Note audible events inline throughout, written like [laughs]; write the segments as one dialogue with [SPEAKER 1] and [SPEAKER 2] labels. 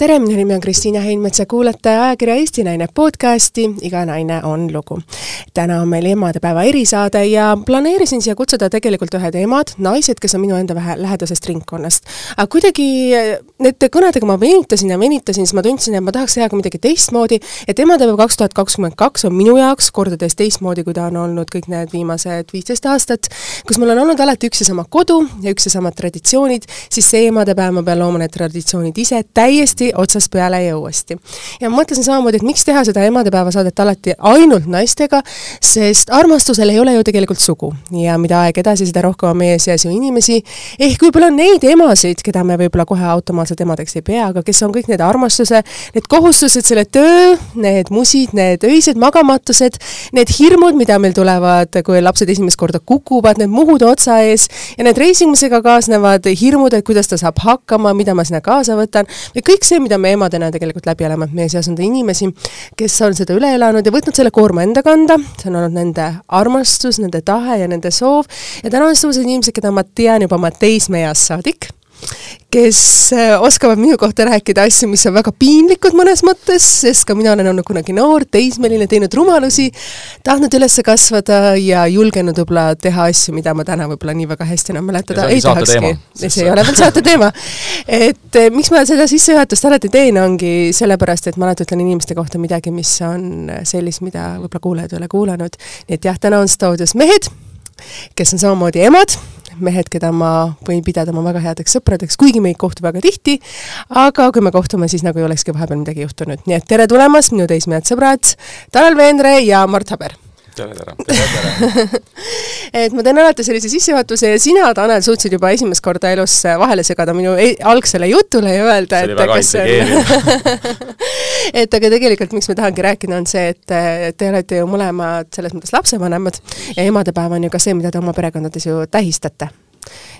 [SPEAKER 1] tere, minu nimi on Kristiina Heinmets ja kuulate ajakirja Eesti Naine podcasti Iga naine on lugu. täna on meil emadepäeva erisaade ja planeerisin siia kutsuda tegelikult ühed emad, naised, kes on minu enda vähe lähedasest ringkonnast. aga kuidagi nende kõnedega ma venitasin ja venitasin, siis ma tundsin, et ma tahaks teha ka midagi teistmoodi, et emadepäev kaks tuhat kakskümmend kaks on minu jaoks kordades teistmoodi, kui ta on olnud kõik need viimased viisteist aastat, kus mul on olnud alati üks ja sama kodu ja üks ja samad traditsioonid, siis see emadepäev ma pean looma need traditsioonid ise täiesti otsast peale ja uuesti. ja ma mõtlesin samamoodi, et miks teha seda emadepäeva saadet alati ainult naistega, sest armastusel ei ole ju tegelikult sugu. Ja mida aeg edasi, seda rohkem on meie seas ju inimesi, ehk võib-olla neid emasid, keda me võib-olla kohe automaatselt emadeks ei pea, aga kes on kõik need armastuse, need kohustused, selle töö, need musid, need öised magamatused, need hirmud, mida meil tulevad, kui lapsed esimest korda kukuvad, need muhud otsa ees ja need reisimisega kaasnevad hirmud, et kuidas ta saab hakkama, mida ma sinna kaasa võtan, ja kõik see, mida me emadena tegelikult läbi elame, et meie seas on inimesi, kes on seda üle elanud ja võtnud selle koorma enda kanda, see on olnud nende armastus, nende tahe ja nende soov, ja täna on sellised inimesed, keda ma tean juba oma teismeeast saadik kes äh, oskavad minu kohta rääkida asju, mis on väga piinlikud mõnes mõttes, sest ka mina olen olnud kunagi noor, teismeline, teinud rumalusi, tahtnud üles kasvada ja julgenud võib-olla teha asju, mida ma täna võib-olla nii väga hästi enam mäletada ei tahakski. see ei ole veel saate teema. et eh, miks ma seda sissejuhatust alati teen, ongi sellepärast, et ma alati ütlen inimeste kohta midagi, mis on sellist, mida võib-olla kuulajad ei ole kuulanud. nii et jah, täna on stuudios mehed, kes on samamoodi emad mehed, keda ma võin pidada oma väga headeks sõpradeks, kuigi me ei kohtu väga tihti, aga kui me kohtume, siis nagu ei olekski vahepeal midagi juhtunud. nii et tere tulemast, minu teismehed sõbrad, Tanel Veendre ja Mart Haber
[SPEAKER 2] tere, tere, [laughs]
[SPEAKER 1] et ma teen alati sellise sissejuhatuse ja sina, Tanel, suutsid juba esimest korda elus vahele segada minu e algsele jutule ja öelda, et kas see on [laughs] et aga tegelikult, miks ma tahangi rääkida, on see, et te olete ju mõlemad selles mõttes lapsevanemad ja emadepäev on ju ka see, mida te oma perekondades ju tähistate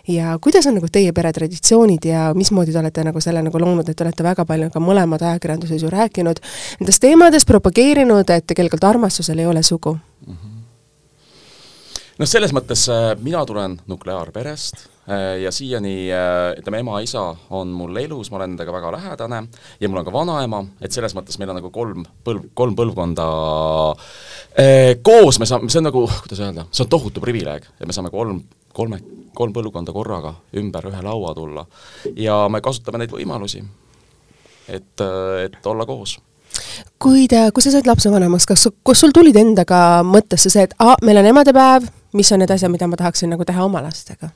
[SPEAKER 1] ja kuidas on nagu teie pere traditsioonid ja mismoodi te olete nagu selle nagu loonud, et te olete väga palju ka mõlemad ajakirjanduses ju rääkinud nendest teemadest, propageerinud, et tegelikult armastusel ei ole sugu mm? -hmm
[SPEAKER 2] noh, selles mõttes äh, mina tulen nukleaarperest ja siiani äh, ütleme, ema-isa on mul elus, ma olen nendega väga lähedane ja mul on ka vanaema, et selles mõttes meil on nagu kolm põlv, kolm põlvkonda koos, me saame, see on nagu, kuidas öelda, see on tohutu privileeg, et me saame kolm, kolme, kolm põlvkonda korraga ümber ühe laua tulla. ja me kasutame neid võimalusi, et, et olla koos
[SPEAKER 1] kui te, kui sa said lapsevanemaks, kas, kas sul tulid endaga mõttesse see, et aa, meil on emadepäev, mis on need asjad, mida ma tahaksin nagu teha oma lastega?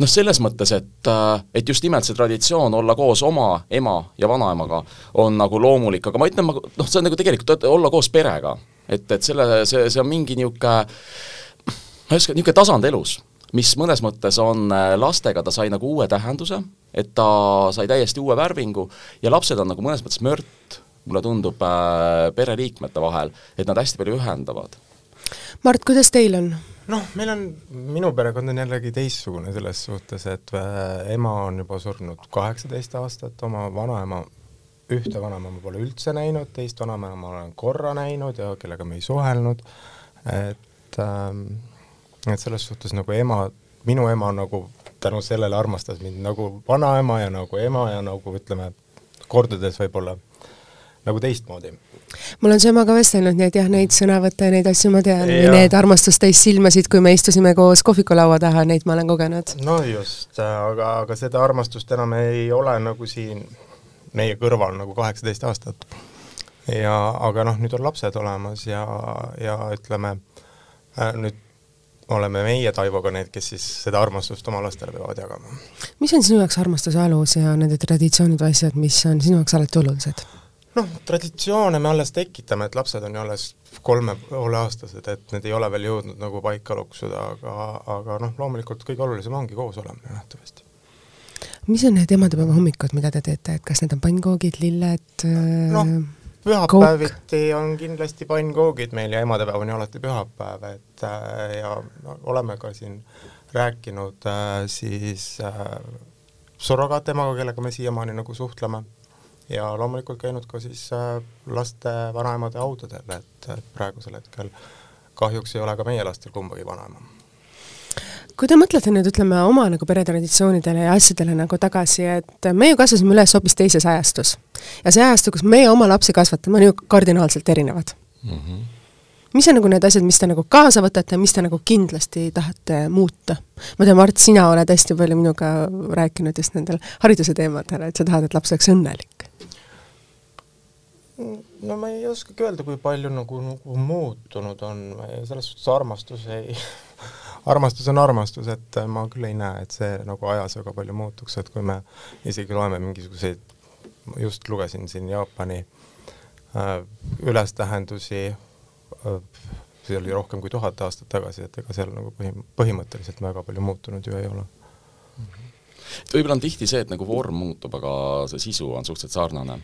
[SPEAKER 2] Noh, selles mõttes, et, äh, et just nimelt see traditsioon olla koos oma ema ja vanaemaga on nagu loomulik, aga ma ütlen, ma noh, see on nagu tegelikult olla koos perega. et, et selle, see, see on mingi niisugune, ma ei oska, niisugune tasand elus, mis mõnes mõttes on äh, lastega, ta sai nagu uue tähenduse, et ta sai täiesti uue värvingu ja lapsed on nagu mõnes mõttes mört, mulle tundub äh,, pereliikmete vahel, et nad hästi palju ühendavad
[SPEAKER 1] Mart, kuidas teil on?
[SPEAKER 3] Noh, meil on, minu perekond on jällegi teistsugune selles suhtes, et äh, ema on juba surnud kaheksateist aastat, oma vanaema, ühte vanaema ma pole üldse näinud, teist vanaema ma olen korra näinud ja kellega me ei suhelnud, et ähm, et selles suhtes nagu ema, minu ema nagu tänu sellele armastas mind nagu vanaema ja nagu ema ja nagu ütleme, kordades võib-olla nagu teistmoodi
[SPEAKER 1] mul on su emaga vestelnud, nii et jah, neid sõnavõtte ja neid asju ma tean need armastusteist silmasid, kui me istusime koos kohvikulaua taha, neid ma olen kogenud.
[SPEAKER 3] no just, aga, aga seda armastust enam ei ole nagu siin meie kõrval nagu kaheksateist aastat. ja aga noh, nüüd on lapsed olemas ja, ja ütleme äh, nüüd oleme meie Taivoga need, kes siis seda armastust oma lastele peavad jagama.
[SPEAKER 1] mis on sinu jaoks armastuse alus ja nende traditsioonid või asjad, mis on sinu jaoks alati olulised?
[SPEAKER 3] Noh, traditsioone me alles tekitame, et lapsed on ju alles kolme poole aastased, et need ei ole veel jõudnud nagu paika loksuda, aga, aga noh, loomulikult kõige olulisem ongi koos olemine nähtavasti.
[SPEAKER 1] mis on need emadepäeva hommikud, mida te teete, et kas need on pannkoogid, lilled
[SPEAKER 3] noh, pühapäeviti on kindlasti pannkoogid meil ja emadepäev on ju alati pühapäev, et äh, ja oleme ka siin rääkinud äh, siis äh, surrogaatemaga, kellega me siiamaani nagu suhtleme ja loomulikult käinud ka siis äh, laste vanaemade haudadel, et, et praegusel hetkel kahjuks ei ole ka meie lastel kumbagi vanaema.
[SPEAKER 1] kui te mõtlete nüüd, ütleme, oma nagu peretraditsioonidele ja asjadele nagu tagasi, et me ju kasvasime üles hoopis teises ajastus. ja see ajastu, kus meie oma lapsi kasvatame, on ju kardinaalselt erinevad mm. -hmm. mis on nagu need asjad, mis te nagu kaasa võtate, mis te nagu kindlasti tahate muuta? ma tean, Mart, sina oled hästi palju minuga rääkinud just nendel hariduse teemadel, et sa tahad, et laps oleks õnnelik
[SPEAKER 3] no ma ei oskagi öelda, kui palju nagu, nagu muutunud on, selles suhtes armastus ei [laughs] armastus on armastus, et ma küll ei näe, et see nagu ajas väga palju muutuks, et kui me isegi loeme mingisuguseid, just lugesin siin Jaapani äh, ülestähendusi äh,, see oli rohkem kui tuhat aastat tagasi, et ega seal nagu põhim-, põhimõtteliselt väga palju muutunud ju ei ole mm. -hmm
[SPEAKER 2] võib-olla on tihti see, et nagu vorm muutub, aga see sisu on suhteliselt sarnane.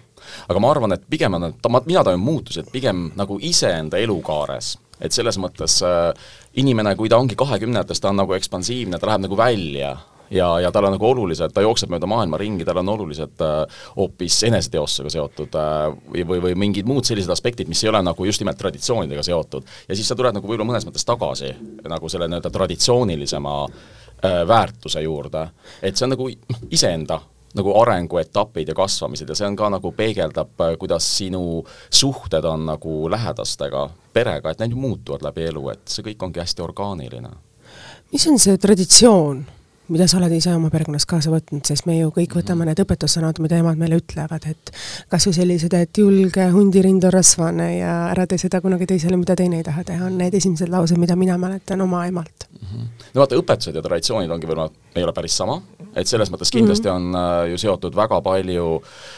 [SPEAKER 2] aga ma arvan, et pigem on, mina tajun muutusi, et pigem nagu iseenda elukaares, et selles mõttes äh, inimene, kui ta ongi kahekümnendates, ta on nagu ekspansiivne, ta läheb nagu välja ja, ja tal on nagu olulised, ta jookseb mööda maailma ringi, tal on olulised äh, hoopis eneseteostusega seotud äh, või, või, mingid muud sellised aspektid, mis ei ole nagu just nimelt traditsioonidega seotud. ja siis sa tuled nagu võib-olla mõnes mõttes tagasi nagu selle nii-öelda traditsioonilisema Äh, väärtuse juurde, et see on nagu iseenda nagu arenguetapid ja kasvamised ja see on ka nagu peegeldab, äh, kuidas sinu suhted on nagu lähedastega, perega, et need ju muutuvad läbi elu, et see kõik ongi hästi orgaaniline.
[SPEAKER 1] mis on see traditsioon? Mida sa oled ise oma perekonnas kaasa võtnud, sest me ju kõik võtame need õpetussõnad, mida emad meile ütlevad, et kas või sellised, et julge hundirind on rasvane ja ära tee seda kunagi teisele, mida teine ei taha teha, on need esimesed laused, mida mina mäletan oma emalt mm.
[SPEAKER 2] -hmm. no vaata, õpetused ja traditsioonid ongi võib-olla, ei ole päris sama, et selles mõttes kindlasti mm -hmm. on äh, ju seotud väga palju,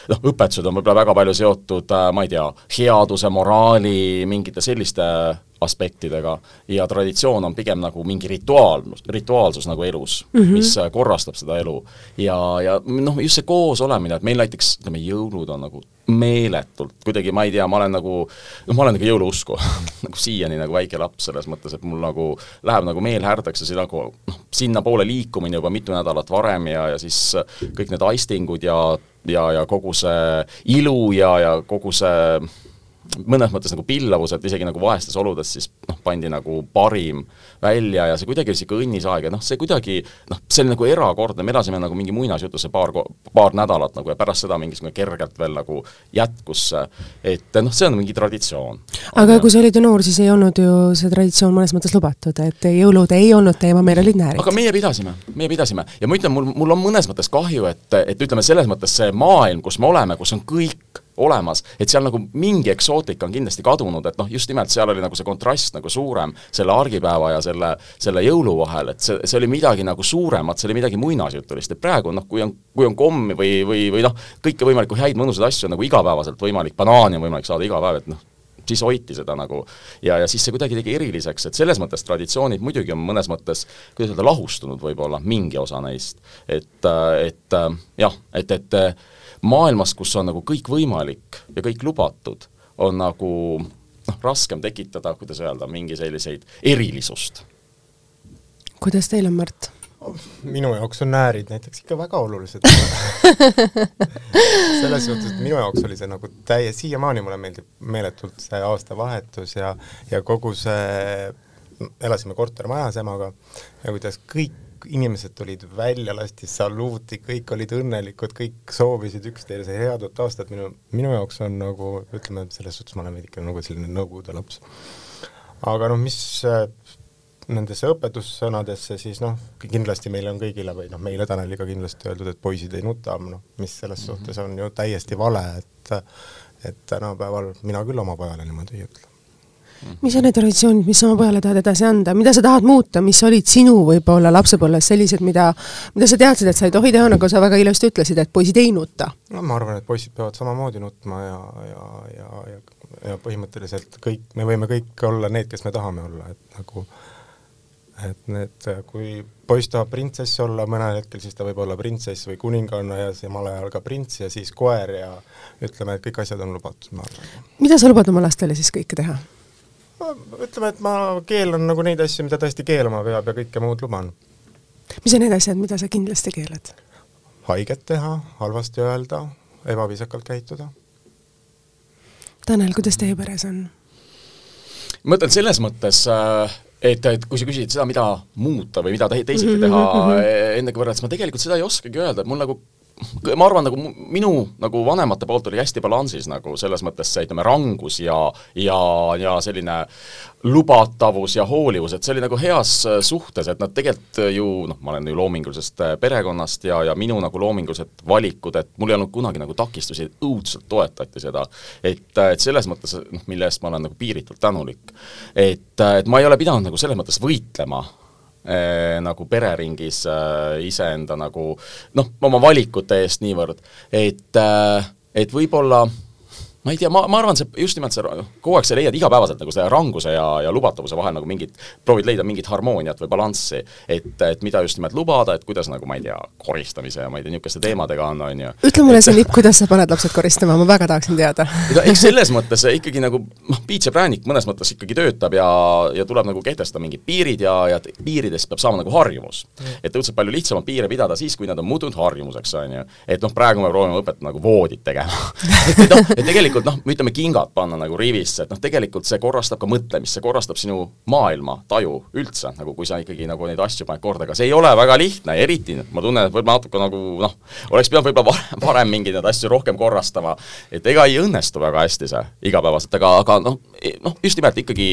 [SPEAKER 2] noh, õpetused on võib-olla väga palju seotud äh,, ma ei tea, headuse, moraali, mingite selliste aspektidega ja traditsioon on pigem nagu mingi rituaal, rituaalsus nagu elus mm, -hmm. mis äh, korrastab seda elu. ja, ja noh, just see koos olemine, et meil näiteks ütleme, jõulud on nagu meeletult, kuidagi ma ei tea, ma olen nagu, noh, ma olen nagu jõuluusku [laughs] nagu siiani nagu väike laps selles mõttes, et mul nagu läheb nagu meel härdaks ja see nagu noh, sinnapoole liikumine juba mitu nädalat varem ja, ja siis kõik need aistingud ja, ja, ja kogu see ilu ja, ja kogu see mõnes mõttes nagu pillavus, et isegi nagu vaestes oludes siis noh, pandi nagu parim välja ja see kuidagi oli niisugune õnnis aeg ja noh, see kuidagi noh, see oli nagu erakordne, me elasime nagu mingi muinasjutus see paar, paar nädalat nagu ja pärast seda mingisugune kergelt veel nagu jätkus see, et noh, see on mingi traditsioon.
[SPEAKER 1] aga kui sa olid ju noor, siis ei olnud ju see traditsioon mõnes mõttes lubatud, et jõulud ei olnud teema, meil olid näärid.
[SPEAKER 2] aga meie pidasime, meie pidasime ja ma ütlen, mul, mul on mõnes mõttes kahju, et, et ütleme, selles mõttes see maailm, kus me oleme, kus on kõik olemas, et seal nagu mingi eksootika on kindlasti kadunud, et noh, just nimelt seal oli nagu see kontrast nagu suurem selle argipäeva ja selle, selle jõulu vahel, et see, see oli midagi nagu suuremat, see oli midagi muinasjutulist, et praegu noh, kui on, kui on kommi või, või, või noh, kõike võimalikku häid mõnusaid asju on nagu igapäevaselt võimalik, banaani on võimalik saada iga päev, et noh, siis hoiti seda nagu ja, ja siis see kuidagi tegi eriliseks, et selles mõttes traditsioonid muidugi on mõnes mõttes, kuidas öelda, lahustunud võib-olla, mingi osa neist. et, et jah, et, et maailmas, kus on nagu kõik võimalik ja kõik lubatud, on nagu noh, raskem tekitada, kuidas öelda, mingi selliseid erilisust.
[SPEAKER 1] kuidas teil on, Mart?
[SPEAKER 3] minu jaoks on näärid näiteks ikka väga olulised [laughs] selles suhtes, et minu jaoks oli see nagu täie, siiamaani mulle meeldib meeletult see aastavahetus ja, ja kogu see, elasime kortermajas emaga ja kuidas kõik inimesed tulid välja, lasti saluuti, kõik olid õnnelikud, kõik soovisid üksteise head uut aastat, minu, minu jaoks on nagu ütleme, selles suhtes ma olen veidike nagu selline nõukogude laps. aga noh, mis äh, nendesse õpetussõnadesse, siis noh, kindlasti meile on kõigile või noh, meile Taneliga kindlasti öeldud, et poisid ei nuta, noh, mis selles mm -hmm. suhtes on ju täiesti vale, et et tänapäeval mina küll oma pojale niimoodi ei ütle
[SPEAKER 1] mis on need traditsioonid, mis sa oma pojale tahad edasi anda, mida sa tahad muuta, mis olid sinu võib-olla lapsepõlves sellised, mida, mida sa teadsid, et sa ei tohi teha, nagu sa väga ilusti ütlesid, et poisid ei nuta?
[SPEAKER 3] no ma arvan, et poisid peavad samamoodi nutma ja, ja, ja, ja, ja põhimõtteliselt kõik, me võime kõik olla need, kes me tahame olla, et nagu et need, kui poiss tahab printsess olla mõnel hetkel, siis ta võib olla printsess või kuninganna ja samal ajal ka prints ja siis koer ja ütleme, et kõik asjad on lubatud, ma arvan.
[SPEAKER 1] mida sa lubad oma lastele siis kõike teha?
[SPEAKER 3] Ütleme, et ma keelan nagu neid asju, mida tõesti keelama peab ja kõike muud luban.
[SPEAKER 1] mis on need asjad, mida sa kindlasti keelad?
[SPEAKER 3] haiget teha, halvasti öelda, ebaviisakalt käituda.
[SPEAKER 1] Tanel, kuidas teie peres on?
[SPEAKER 2] ma ütlen selles mõttes äh, et, et kui sa küsid seda, mida muuta või mida teisiti teha ennegi võrreldes, ma tegelikult seda ei oskagi öelda, et mul nagu ma arvan, nagu minu nagu vanemate poolt oli hästi balansis nagu selles mõttes see, ütleme, rangus ja, ja, ja selline lubatavus ja hoolivus, et see oli nagu heas äh, suhtes, et nad tegelikult äh, ju noh, ma olen ju loomingulisest äh, perekonnast ja, ja minu nagu loomingulised valikud, et mul ei olnud kunagi nagu takistusi, õudselt toetati seda. et, et selles mõttes noh, mille eest ma olen nagu piiritult tänulik. et, et ma ei ole pidanud nagu selles mõttes võitlema nagu pereringis eh, iseenda nagu noh, oma valikute eest niivõrd, et eh, et võib-olla ma ei tea, ma, ma arvan, see just nimelt see, kogu aeg sa leiad igapäevaselt nagu selle ranguse ja, ja lubatavuse vahel nagu mingit, proovid leida mingit harmooniat või balanssi, et, et mida just nimelt lubada, et kuidas nagu ma ei tea, koristamise ja ma ei tea, niisuguste teemadega on, on ju.
[SPEAKER 1] ütle mulle see nipp, kuidas sa paned lapsed koristama, ma väga tahaksin teada.
[SPEAKER 2] eks selles mõttes ikkagi nagu noh, piits ja präänik mõnes mõttes ikkagi töötab ja, ja tuleb nagu kehtestada mingid piirid ja, ja piiridest peab saama nagu harjumus mm.. et õudselt palju lihtsam on piire pidada siis, kui nad on muutunud harjumuseks, on ju. et noh, praegu me proovime õpetada nagu voodit tegema [laughs] et noh, et tegelikult tegelikult noh, ütleme kingad panna nagu rivisse, et noh, tegelikult see korrastab ka mõtlemist, see korrastab sinu maailma taju üldse, nagu kui sa ikkagi nagu neid asju paned korda, aga see ei ole väga lihtne, eriti ma tunnen, et võib-olla natuke nagu noh, oleks pidanud võib-olla [laughs] varem mingeid neid asju rohkem korrastama, et ega ei õnnestu väga hästi see igapäevaselt, aga, aga noh, e, noh, just nimelt ikkagi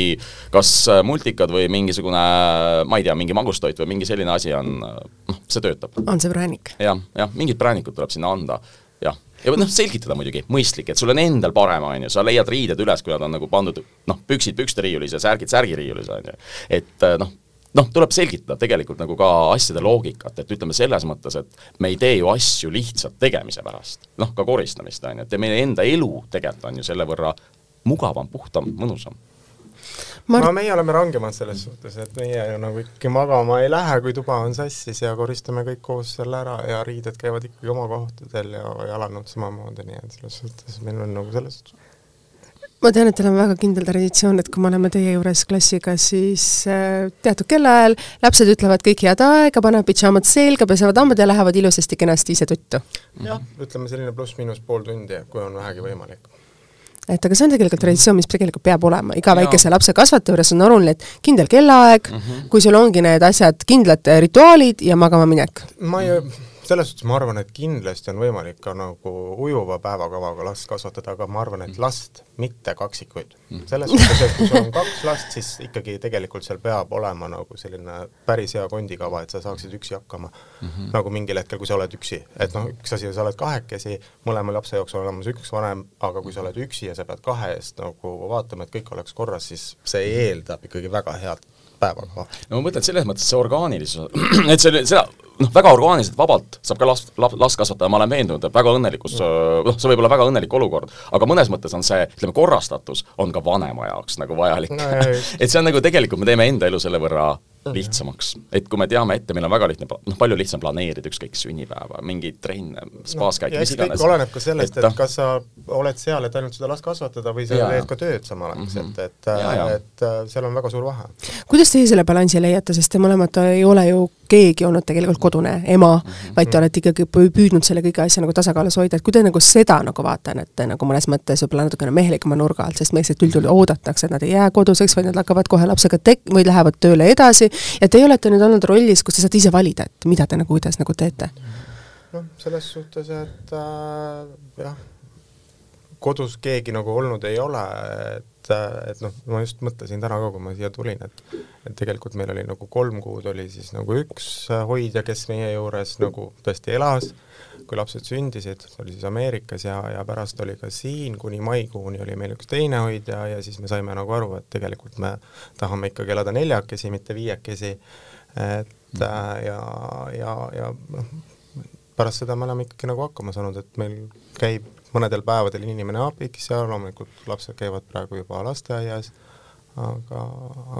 [SPEAKER 2] kas multikad või mingisugune ma ei tea, mingi magustoit või mingi selline asi on, noh, see töötab.
[SPEAKER 1] on see präänik ja,?
[SPEAKER 2] jah, jah, mingid präänikud tuleb sinna anda, jah ja noh, selgitada muidugi, mõistlik, et sul on endal parem, on ju, sa leiad riided üles, kui nad on nagu pandud noh, püksid pükste riiulis ja särgid särgiriiulis, on ju. et äh, noh, noh, tuleb selgitada tegelikult nagu ka asjade loogikat, et ütleme selles mõttes, et me ei tee ju asju lihtsalt tegemise pärast. noh, ka koristamist, on ju, et meie enda elu tegelikult on ju selle võrra mugavam, puhtam, mõnusam
[SPEAKER 3] Mart... no meie oleme rangemad selles suhtes, et meie ju nagu ikkagi magama ei lähe, kui tuba on sassis ja koristame kõik koos selle ära ja riided käivad ikkagi oma kohtadel ja jalanõud samamoodi, nii et selles suhtes meil on nagu selles
[SPEAKER 1] ma tean, et teil on väga kindel traditsioon, et kui me oleme teie juures klassiga, siis äh, teatud kellaajal lapsed ütlevad kõik head aega, panevad pidžaamad selga, pesevad hambad ja lähevad ilusasti kenasti ise tuttu.
[SPEAKER 3] jah, ütleme selline pluss-miinus pool tundi, kui on vähegi võimalik
[SPEAKER 1] et aga see on tegelikult traditsioon, mis tegelikult peab olema, iga ja. väikese lapse kasvataja juures on oluline, et kindel kellaaeg mm, -hmm. kui sul ongi need asjad, kindlad rituaalid ja magama minek.
[SPEAKER 3] ma ei selles suhtes ma arvan, et kindlasti on võimalik ka nagu ujuva päevakavaga last kasvatada, aga ma arvan, et mm. last, mitte kaksikuid. Mm. selles suhtes, et kui sul on kaks last, siis ikkagi tegelikult seal peab olema nagu selline päris hea kondikava, et sa saaksid üksi hakkama mm. -hmm. nagu mingil hetkel, kui sa oled üksi, et noh, üks asi, sa oled kahekesi, mõlema lapse jaoks on olemas üks vanem, aga kui sa oled üksi ja sa pead kahe eest nagu vaatama, et kõik oleks korras, siis see eeldab ikkagi väga head päevakava.
[SPEAKER 2] no ma mõtlen selles mõttes see orgaanilisus, [clears throat] et see, seda noh, väga orgaaniliselt, vabalt saab ka last, last kasvatada, ma olen veendunud, et väga õnnelikus, noh, see võib olla väga õnnelik olukord, aga mõnes mõttes on see, ütleme, korrastatus on ka vanema jaoks nagu vajalik no,. [laughs] et see on nagu tegelikult, me teeme enda elu selle võrra lihtsamaks. et kui me teame ette, meil on väga lihtne, noh, palju lihtsam planeerida ükskõik sünnipäeva, mingeid trenne, spaaskäike no,, mis iganes.
[SPEAKER 3] oleneb ka sellest, et, et kas sa oled seal, et ainult seda last kasvatada või sa teed ka tööd samaaegselt mm, -hmm. et, et, et äh, seal on väga suur vahe.
[SPEAKER 1] kuidas teie selle balansi leiate, sest te mõlemad ei ole ju keegi olnud tegelikult kodune ema mm, -hmm. vaid te olete ikkagi püüdnud selle kõige asja nagu tasakaalus hoida, et kui te nagu seda nagu vaatate nagu mõnes mõttes võib-olla natukene mehelikuma nurga alt, sest meestelt üldjuhul oodatakse, et nad ei jää koduseks, vaid nad hakkavad kohe lapsega tek-, või lähevad tööle edasi ja teie olete nüüd olnud rollis, kus te saate ise valida, et mida te nagu, kuidas nagu teete?
[SPEAKER 3] noh, selles suhtes, et äh, jah, kodus keegi nagu olnud ei ole, et, et noh, ma just mõtlesin täna ka, kui ma siia tulin, et et tegelikult meil oli nagu kolm kuud oli siis nagu üks hoidja, kes meie juures nagu tõesti elas, kui lapsed sündisid, oli siis Ameerikas ja, ja pärast oli ka siin, kuni maikuuni oli meil üks teine hoidja ja siis me saime nagu aru, et tegelikult me tahame ikkagi elada neljakesi, mitte viiekesi, et mm -hmm. ja, ja, ja noh, pärast seda me oleme ikkagi nagu hakkama saanud, et meil käib mõnedel päevadel inimene abiks ja loomulikult lapsed käivad praegu juba lasteaias, aga,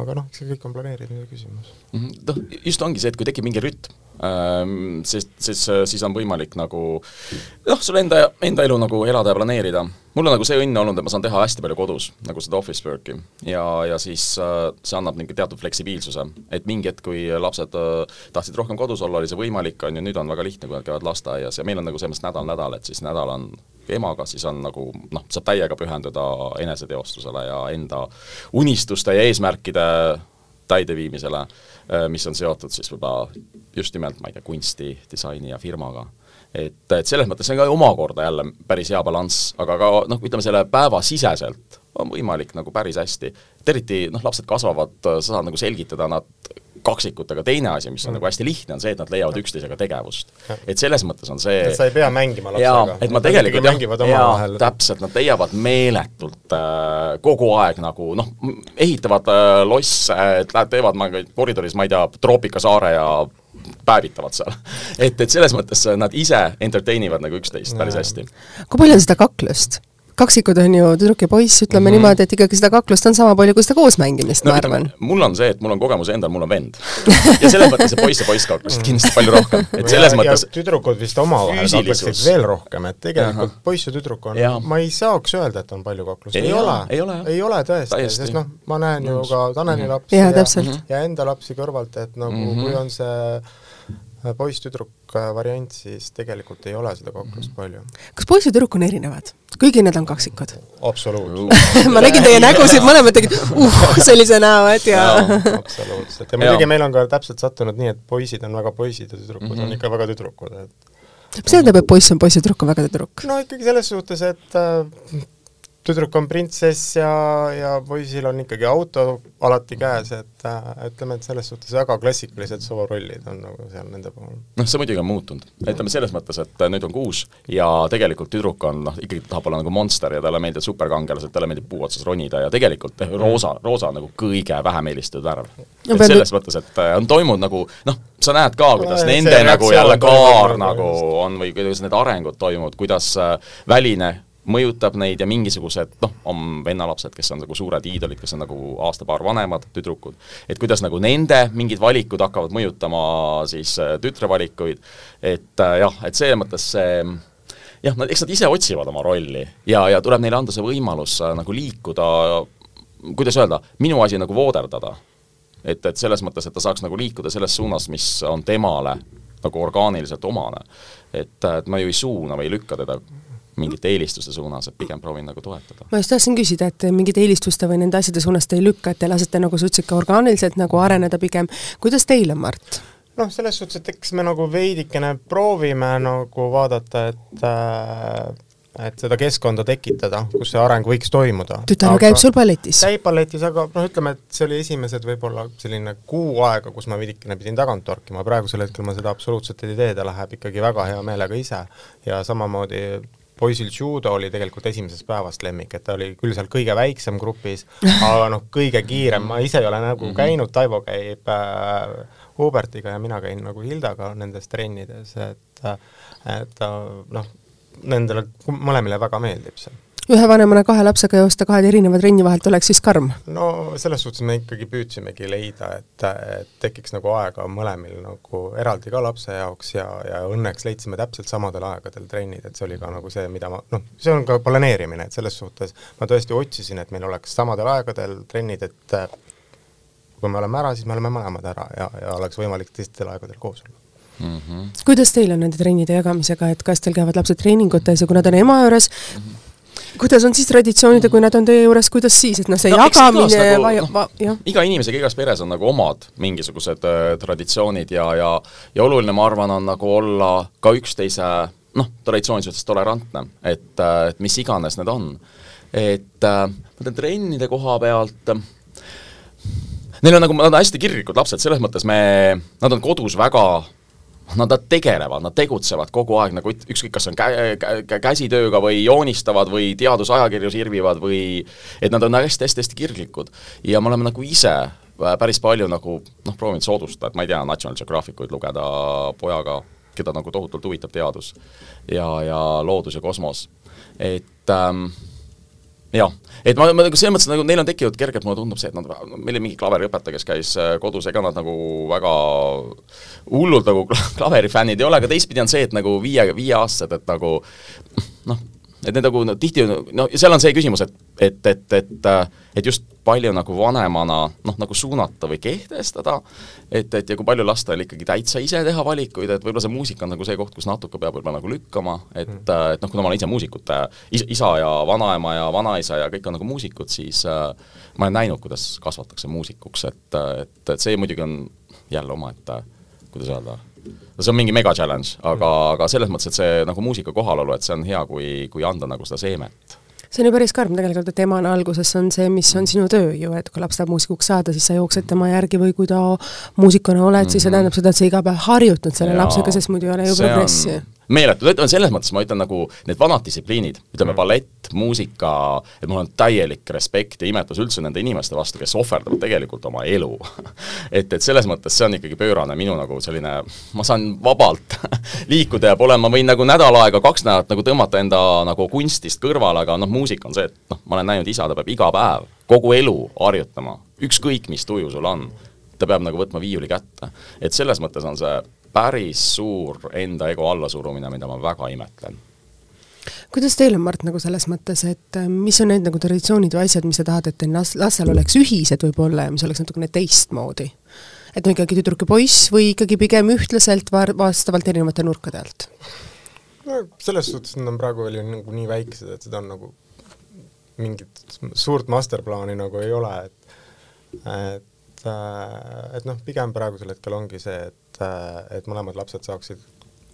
[SPEAKER 3] aga noh, eks see kõik on planeerimise küsimus.
[SPEAKER 2] Mhm. noh, just ongi see, et kui tekib mingi rütm, ähm, sest siis, siis on võimalik nagu noh, sul enda, enda elu nagu elada ja planeerida. mul on nagu see õnn olnud, et ma saan teha hästi palju kodus, nagu seda office work'i. Ja, ja siis äh, see annab niisugune teatud fleksibiilsuse, et mingi hetk, kui lapsed äh, tahtsid rohkem kodus olla, oli see võimalik, on ju, nüüd on väga lihtne, kui nad käivad lasteaias. Ja meil on nagu selles mõttes nädal-nädal, et siis nädal on emaga, siis on nagu noh, saab täiega pühenduda eneseteostusele ja enda unistuste ja eesmärkide täideviimisele, mis on seotud siis võib-olla just nimelt, ma ei tea, kunsti, disaini ja firmaga. Et, et selles mõttes see on ka omakorda jälle päris hea balanss, aga ka noh, ütleme selle päevasiseselt on võimalik nagu päris hästi, et eriti noh, lapsed kasvavad, sa saad nagu selgitada nad kaksikutega, teine asi, mis on mm. nagu hästi lihtne, on see, et nad leiavad üksteisega tegevust. et selles mõttes on see
[SPEAKER 3] et sa ei pea mängima lapsega.
[SPEAKER 2] et ma tegelikult jah, jaa, täpselt, nad leiavad meeletult äh, kogu aeg nagu noh, ehitavad äh, losse, et lähevad, teevad ma koridoris, ma ei tea, troopikasaare ja päevitavad seal. [laughs] et, et selles mõttes nad ise entertain ivad nagu üksteist päris hästi.
[SPEAKER 1] kui palju on seda kaklust? Kaksikud on ju tüdruk ja poiss, ütleme mm -hmm. niimoodi, et ikkagi seda kaklust on sama palju kui seda koosmängimist no,, ma arvan.
[SPEAKER 2] mul on see, et mul on kogemus endal, mul on vend. [laughs] ja selles mõttes see poiss ja poiss kaklesid kindlasti palju rohkem, et selles ja, mõttes
[SPEAKER 3] tüdrukud vist omavahel kakleksid veel rohkem, et tegelikult Aha. poiss ja tüdruk on, ma ei saaks öelda, et on palju kaklust, ei, ole, ei ole, ei ole tõesti, sest noh, ma näen ju ka Taneli mhm. lapsi
[SPEAKER 1] ja, ja,
[SPEAKER 3] ja enda lapsi kõrvalt, et nagu mm -hmm. kui on see poiss-tüdruk äh, variant, siis tegelikult ei ole seda kaklust palju.
[SPEAKER 1] kas poiss ja tüdruk on erinevad? kuigi nad on kaksikud?
[SPEAKER 3] absoluutselt [laughs]
[SPEAKER 1] ma nägin teie nägusid, mõlemad tegid uh sellise näo, et jaa
[SPEAKER 3] absoluutselt, ja muidugi meil on ka täpselt sattunud nii, et poisid on väga poisid ja tüdrukud mm -hmm. on ikka väga tüdrukud, et
[SPEAKER 1] mis tähendab, et poiss on poiss ja tüdruk on väga tüdruk?
[SPEAKER 3] no ikkagi selles suhtes, et äh, tüdruk on printsess ja, ja poisil on ikkagi auto alati käes, et äh, ütleme, et selles suhtes väga klassikalised soorollid on nagu seal nende puhul.
[SPEAKER 2] noh, see muidugi on muutunud, ütleme selles mõttes, et nüüd on kuus ja tegelikult tüdruk on noh, ikkagi tahab olla nagu monster ja talle meeldivad superkangelased, talle meeldib puu otsas ronida ja tegelikult eh, roosa, roosa on nagu kõige vähem eelistatud värv no,. et selles mõttes, et äh, on toimunud nagu noh, sa näed ka, kuidas no, nende nagu jälle kaar nagu on või kuidas need arengud toimuvad, kuidas äh, väline mõjutab neid ja mingisugused noh, on vennalapsed, kes on nagu suured iidolid, kes on nagu aasta-paar vanemad tüdrukud, et kuidas nagu nende mingid valikud hakkavad mõjutama siis äh, tütre valikuid, et äh, jah, et selles mõttes see jah, nad, eks nad ise otsivad oma rolli ja, ja tuleb neile anda see võimalus äh, nagu liikuda, kuidas öelda, minu asi nagu vooderdada. et, et selles mõttes, et ta saaks nagu liikuda selles suunas, mis on temale nagu orgaaniliselt omane. et, et ma ju ei suuna või ei lükka teda mingite eelistuste suunas, et pigem proovin nagu toetada.
[SPEAKER 1] ma just tahtsin küsida, et mingite eelistuste või nende asjade suunas te ei lükka, et te lasete nagu sa ütlesid ka orgaaniliselt nagu areneda pigem, kuidas teil on, Mart?
[SPEAKER 3] noh, selles suhtes, et eks me nagu veidikene proovime nagu vaadata, et äh, et seda keskkonda tekitada, kus see areng võiks toimuda.
[SPEAKER 1] tütar käib sul balletis?
[SPEAKER 3] käib balletis, aga noh, ütleme, et see oli esimesed võib-olla selline kuu aega, kus ma veidikene pidin tagant torkima, praegusel hetkel ma seda absoluutselt ei tee, ta läheb ikkagi väga hea meelega ise ja samamoodi poisil judo oli tegelikult esimesest päevast lemmik, et ta oli küll seal kõige väiksem grupis, [laughs] aga noh, kõige kiirem, ma ise ei ole nagu mm -hmm. käinud, Taivo käib äh, Hubertiga ja mina käin nagu Hildaga nendes trennides, et et noh, nendele mõlemile väga meeldib see
[SPEAKER 1] ühe vanemana kahe lapsega joosta kahe erineva trenni vahelt oleks siis karm?
[SPEAKER 3] no selles suhtes me ikkagi püüdsimegi leida, et, et tekiks nagu aega mõlemil nagu eraldi ka lapse jaoks ja, ja õnneks leidsime täpselt samadel aegadel trennid, et see oli ka nagu see, mida ma noh, see on ka planeerimine, et selles suhtes ma tõesti otsisin, et meil oleks samadel aegadel trennid, et kui me oleme ära, siis me oleme mõlemad ära ja, ja oleks võimalik teistel aegadel koos olla
[SPEAKER 1] mm. -hmm. kuidas teil on nende trennide jagamisega, et kas teil käivad lapsed treeningutes ja kui nad on ema juures mm, -hmm kuidas on siis traditsioonid ja kui nad on teie juures, kuidas siis, et noh, see no, jagamine nagu, va,
[SPEAKER 2] va, jah? iga inimesega igas peres on nagu omad mingisugused äh, traditsioonid ja, ja ja oluline, ma arvan, on nagu olla ka üksteise noh, traditsiooni suhtes tolerantne, et, äh, et mis iganes need on. et äh, ma ütlen trennide koha pealt äh, Neil on nagu, nad on hästi kirglikud lapsed, selles mõttes me, nad on kodus väga Nad, nad tegelevad, nad tegutsevad kogu aeg nagu ükskõik, kas on kä-, kä-, käsitööga või joonistavad või teadusajakirju sirvivad või et nad on hästi-hästi-hästi kirglikud. ja me oleme nagu ise päris palju nagu noh, proovinud soodustada, et ma ei tea, National Geographicuid lugeda pojaga, keda nagu tohutult huvitab teadus ja, ja loodus ja kosmos. et ähm, jah, et ma, ma nagu selles mõttes nagu neil on tekkinud kergelt, mulle tundub see, et nad, meil oli mingi klaveriõpetaja, kes käis äh, kodus, ega nad nagu väga hullult nagu klaverifännid ei ole, aga teistpidi on see, et nagu viie, viieaastased, et nagu noh, et need nagu no tihti no seal on see küsimus, et, et, et, et et just palju nagu vanemana noh, nagu suunata või kehtestada, et, et ja kui palju lasta neil ikkagi täitsa ise teha valikuid, et võib-olla see muusika on nagu see koht, kus natuke peab võib-olla nagu lükkama, et mm., et noh, kuna ma olen ise muusikute is, isa ja vanaema ja vanaisa ja kõik on nagu muusikud, siis äh, ma olen näinud, kuidas kasvatakse muusikuks, et, et, et see muidugi on jälle omaette, kuidas öelda, no see on mingi mega challenge, aga, aga selles mõttes, et see nagu muusika kohalolu, et see on hea, kui, kui anda nagu seda seemet
[SPEAKER 1] see on ju päris karm tegelikult, et emana alguses on see, mis on sinu töö ju, et kui laps tahab muusikuks saada, siis sa jooksed tema järgi või kui ta muusikuna oled mm, -hmm. siis see mhm. tähendab seda, et sa iga päev harjutad selle ja, lapsega, sest muidu ei ole ju progressi on
[SPEAKER 2] meeletu, ütleme selles mõttes ma ütlen nagu need vanad distsipliinid, ütleme mm. ballett, muusika, et mul on täielik respekt ja imetlus üldse nende inimeste vastu, kes ohverdavad tegelikult oma elu [laughs] et, et selles mõttes see on ikkagi pöörane minu nagu selline, ma saan vabalt [laughs] liikuda ja pole, ma võin nagu nädal aega, kaks nädalat nagu tõmmata enda nagu kunstist kõrvale, aga noh, muusika on see, et noh, ma olen näinud isa, ta peab iga päev, kogu elu harjutama, ükskõik mis tuju sul on ta peab nagu võtma viiuli kätte. et selles mõttes on see päris suur enda ego allasurumine, mida ma väga imetlen
[SPEAKER 1] kuidas teil on, Mart, nagu selles mõttes, et äh, mis on need nagu traditsioonid või asjad, mis sa tahad, et teil las-, lastel oleks ühised võib-olla ja mis oleks natukene teistmoodi? et no ikkagi tüdruk ja poiss või ikkagi pigem ühtlaselt var-, vastavalt erinevate nurkade alt?
[SPEAKER 3] no selles suhtes nad on praegu veel ju nagu nii väiksed, et seda on nagu mingit suurt masterplaani nagu ei ole, et et, äh, et noh, pigem praegusel hetkel ongi see, et et, et mõlemad lapsed saaksid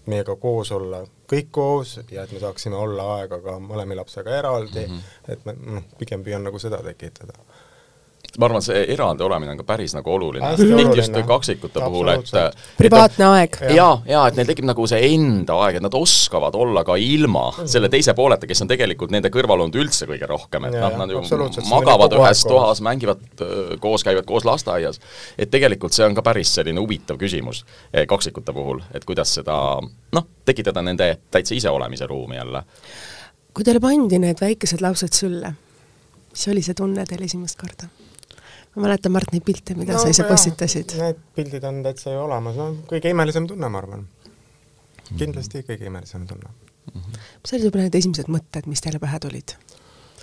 [SPEAKER 3] meiega koos olla, kõik koos ja et me saaksime olla aega ka mõlema lapsega eraldi mm, -hmm. et me noh, pigem püüan nagu seda tekitada
[SPEAKER 2] ma arvan, see eraldi olemine on ka päris nagu oluline, tihti just kaksikute puhul, et
[SPEAKER 1] privaatne et, aeg.
[SPEAKER 2] jaa, jaa, et neil tekib nagu see enda aeg, et nad oskavad olla ka ilma mm. selle teise pooleta, kes on tegelikult nende kõrval olnud üldse kõige rohkem, et noh, nad ju magavad ühes toas, mängivad koos, käivad koos lasteaias, et tegelikult see on ka päris selline huvitav küsimus eh, kaksikute puhul, et kuidas seda noh, tekitada nende täitsa iseolemise ruumi jälle.
[SPEAKER 1] kui teile pandi need väikesed lapsed sülle, mis oli see tunne teil esimest korda? Ma mäletan, Mart, neid pilte, mida no, sa ise postitasid.
[SPEAKER 3] Need pildid on täitsa ju olemas, no kõige imelisem tunne, ma arvan. kindlasti kõige imelisem tunne mm.
[SPEAKER 1] -hmm. mis olid võib-olla need esimesed mõtted, mis teile pähe tulid?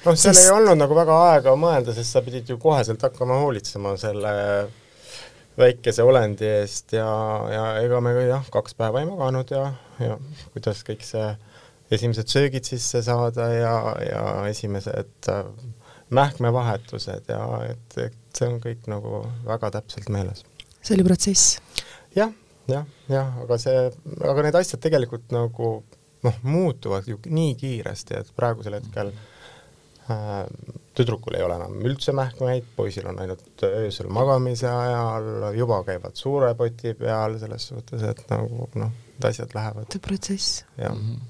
[SPEAKER 3] noh, seal Sest... ei olnud nagu väga aega mõelda, sest sa pidid ju koheselt hakkama hoolitsema selle väikese olendi eest ja, ja ega me jah, kaks päeva ei maganud ja, ja kuidas kõik see esimesed söögid sisse saada ja, ja esimesed äh, mähkmevahetused ja et, et see on kõik nagu väga täpselt meeles.
[SPEAKER 1] see oli protsess
[SPEAKER 3] ja,? jah, jah, jah, aga see, aga need asjad tegelikult nagu noh, muutuvad ju nii kiiresti, et praegusel hetkel äh, tüdrukul ei ole enam üldse mähkmeid, poisil on ainult öösel magamise ajal, juba käivad suure poti peal, selles suhtes, et nagu noh, need asjad lähevad.
[SPEAKER 1] see protsess.
[SPEAKER 3] jah mm -hmm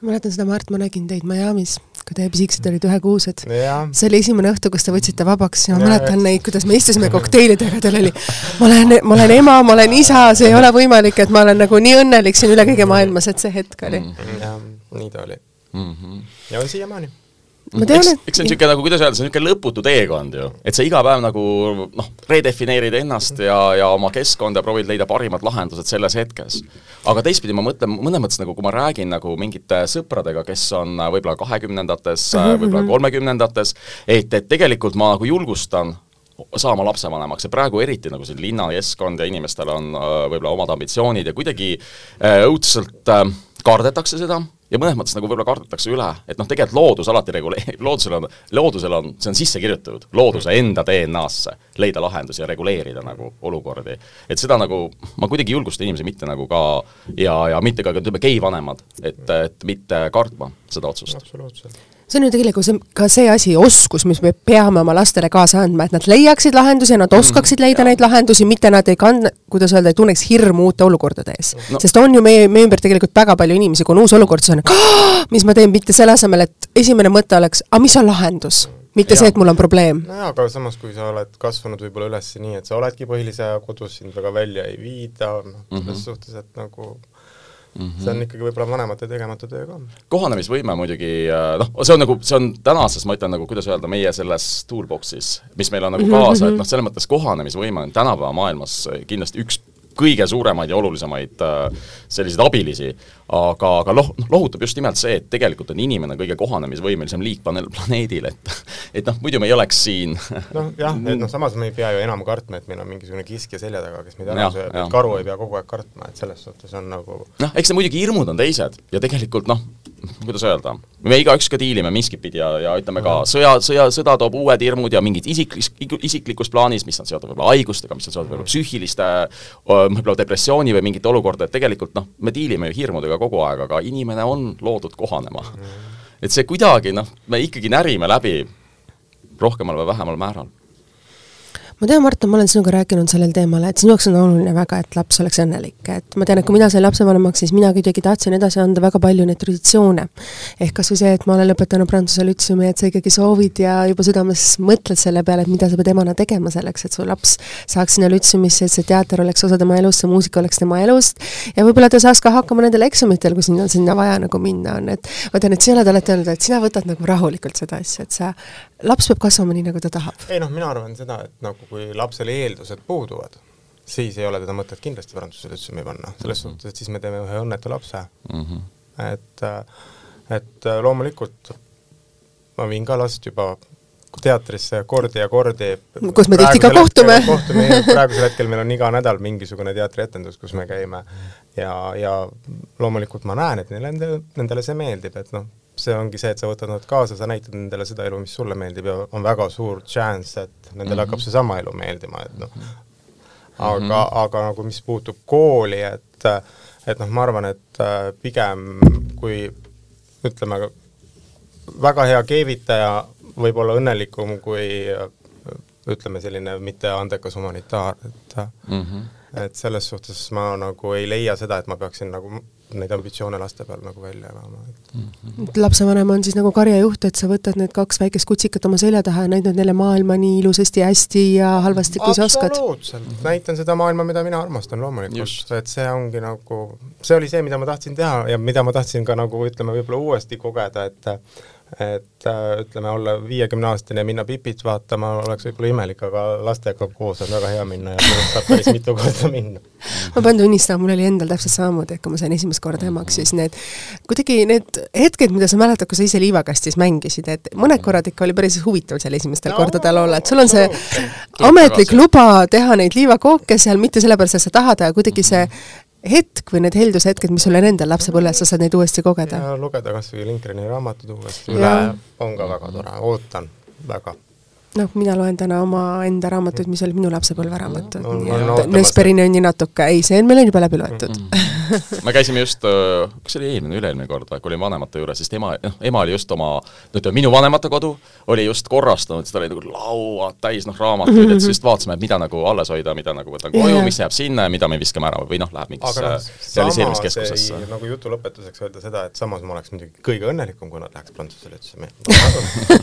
[SPEAKER 1] ma mäletan seda, Mart, ma nägin teid Miami's, kui teie pisikesed olid ühekuused. see oli esimene õhtu, kus te võtsite vabaks ja ma mäletan neid, kuidas me istusime kokteilidega, teil oli, ma olen, ma olen ema, ma olen isa, see ei ole võimalik, et ma olen nagu nii õnnelik siin üle kõige maailmas, et see hetk oli.
[SPEAKER 3] jah, nii ta oli mm. -hmm. ja on siiamaani
[SPEAKER 1] ma tean,
[SPEAKER 2] et eks see on niisugune nagu, kuidas öelda, see on niisugune lõputu teekond ju. et sa iga päev nagu noh, redefineerid ennast ja, ja oma keskkonda proovid leida parimad lahendused selles hetkes. aga teistpidi ma mõtlen, mõnes mõttes nagu kui ma räägin nagu mingite sõpradega, kes on äh, võib-olla kahekümnendates, äh, mhm, võib-olla mhm. kolmekümnendates, et, et tegelikult ma nagu julgustan saama lapsevanemaks ja praegu eriti nagu see linnakeskkond ja inimestel on äh, võib-olla omad ambitsioonid ja kuidagi õudselt kardetakse seda ja mõnes mõttes nagu võib-olla kardetakse üle, et noh, tegelikult loodus alati reguleerib, [laughs] loodusel on, loodusel on, see on sisse kirjutatud looduse enda DNA-sse, leida lahendusi ja reguleerida nagu olukordi. et seda nagu, ma kuidagi julgustan inimesi mitte nagu ka ja, ja mitte ka ütleme, gei-vanemad, et, et mitte kartma seda otsust.
[SPEAKER 3] absoluutselt
[SPEAKER 1] see on ju tegelikult see, ka see asi, oskus, mis me peame oma lastele kaasa andma, et nad leiaksid lahendusi ja nad mhm. oskaksid leida mm, neid lahendusi, mitte nad ei kand-, kuidas öelda, ei tunneks hirmu uute olukordade ees no.. sest on ju meie, meie ümber tegelikult väga palju inimesi, kui on uus olukord, siis on, mis ma teen, mitte selle asemel, et esimene mõte oleks, aga mis on lahendus mitte ja. see, et mul on probleem.
[SPEAKER 3] nojah, aga samas, kui sa oled kasvanud võib-olla üles nii, et sa oledki põhilise kodus, sind väga välja ei viida, noh, selles mm -hmm. suhtes, et nagu Mm -hmm. see on ikkagi võib-olla vanemate tegemata töö ka.
[SPEAKER 2] kohanemisvõime muidugi, äh, noh, see on nagu, see on tänases, ma ütlen nagu, kuidas öelda, meie selles toolbox'is, mis meil on nagu kaasa mm, -hmm. et noh, selles mõttes kohanemisvõime on tänapäeva maailmas kindlasti üks kõige suuremaid ja olulisemaid äh, selliseid abilisi, aga, aga loh-, noh, lohutab just nimelt see, et tegelikult on inimene kõige kohanemisvõimelisem liik planeedil, et et noh, muidu me ei oleks siin.
[SPEAKER 3] Noh jah, et noh, samas me ei pea ju enam kartma, et meil on mingisugune kiskja selja taga, kes meid ära sööb, et karu ei pea kogu aeg kartma, et selles suhtes on nagu
[SPEAKER 2] noh, eks see muidugi hirmud on teised ja tegelikult noh, kuidas öelda, me igaüks ka diilime miskit pidi ja, ja ütleme ka. Sõja, sõja, sõda toob uued hirmud ja mingid isiklis-, isiklikus plaanis, mis on seotud võib-olla haigustega, mis on seotud võib-olla psüühiliste, võib-olla depressiooni või mingite olukordadega, et tegelikult noh, me diilime ju hirmudega kogu aeg, aga inimene on loodud kohanema. et see kuidagi noh, me ikkagi närime läbi rohkemal või vähemal määral
[SPEAKER 1] ma tean, Martin, ma olen sinuga rääkinud sellel teemal, et sinu jaoks on oluline väga, et laps oleks õnnelik, et ma tean, et kui mina sain lapsevanemaks, siis mina kuidagi tahtsin edasi anda väga palju neid traditsioone. ehk kas või see, et ma olen lõpetanud Prantsuse lütseumi, et sa ikkagi soovid ja juba südames mõtled selle peale, et mida sa pead emana tegema selleks, et su laps saaks sinna lütseumisse, et see teater oleks osa tema elust, see muusika oleks tema elust, ja võib-olla ta saaks ka hakkama nendel eksamitel, kui sinna, sinna vaja nagu minna on, et ma tean, et sina oled alati öelnud, et sina võtad nagu rahulikult seda asja, et sa, laps peab kasvama nii, nagu ta tahab.
[SPEAKER 3] ei noh, mina arvan seda, et nagu kui lapsel eeldused puuduvad, siis ei ole teda mõtet kindlasti lütseumi panna, selles mm -hmm. suhtes, et siis me teeme ühe õnnetu lapse mm. -hmm. et, et loomulikult ma viin ka last juba teatrisse kordi ja kordi.
[SPEAKER 1] kus me tihti ka kohtume.
[SPEAKER 3] kohtume, praegusel hetkel meil on iga nädal mingisugune teatrietendus, kus me käime ja, ja loomulikult ma näen, et neile, nendele see meeldib, et noh, see ongi see, et sa võtad nad kaasa, sa näitad nendele seda elu, mis sulle meeldib ja on väga suur chance, et nendele mm -hmm. hakkab seesama elu meeldima, et noh, aga mm, -hmm. aga nagu mis puutub kooli, et et noh, ma arvan, et pigem kui ütleme, väga hea keevitaja võib olla õnnelikum kui ütleme, selline mitte andekas humanitaar, et mm -hmm. et selles suhtes ma nagu ei leia seda, et ma peaksin nagu neid ambitsioone laste peal nagu välja elama, et mm
[SPEAKER 1] -hmm. lapsevanem on siis nagu karjajuht, et sa võtad need kaks väikest kutsikat oma selja taha ja näitad neile maailma nii ilusasti, hästi ja halvasti, kui sa oskad?
[SPEAKER 3] absoluutselt, näitan seda maailma, mida mina armastan loomulikult, et see ongi nagu, see oli see, mida ma tahtsin teha ja mida ma tahtsin ka nagu ütleme, võib-olla uuesti kogeda, et et äh, ütleme, olla viiekümneaastane ja minna Pipit vaatama oleks võib-olla imelik, aga lastega koos on väga hea minna ja saab päris mitu korda minna.
[SPEAKER 1] ma pean tunnistama, mul oli endal täpselt samamoodi, et kui ma sain esimest korda emaks, siis need kuidagi need hetked, mida sa mäletad, kui sa ise liivakastis mängisid, et mõned korrad ikka oli päris huvitav seal esimestel no, kordadel olla, et sul on see ametlik luba teha neid liivakooke seal, mitte sellepärast, et sa tahad, aga kuidagi see hetk või need heldushetked, mis sul on endal lapsepõlves, sa saad neid uuesti kogeda?
[SPEAKER 3] lugeda kas või Linkreni raamatud uuesti üle on ka väga tore, ootan väga
[SPEAKER 1] noh, mina loen täna omaenda raamatuid, mis olid minu lapsepõlveraamatud no,, Nösperini on nii natuke, ei, see on, meil on juba läbi loetud mm.
[SPEAKER 2] -hmm. [laughs] me käisime just, kas see oli eelmine, üle-eelmine kord või, kui olin vanemate juures, siis tema, noh, ema oli just oma, no ütleme, minu vanemate kodu oli just korrastanud, siis tal oli nagu lauad täis noh, raamatuid mm, -hmm. et siis just vaatasime, et mida nagu alles hoida, mida nagu võtan koju yeah., mis jääb sinna ja mida me viskame ära või noh, läheb mingisse no, realiseerimiskeskusesse.
[SPEAKER 3] nagu jutu lõpetuseks öelda seda, et samas ma oleks muidugi kõige õnnelikum, kui nad läheks Prantsusele, ütlesime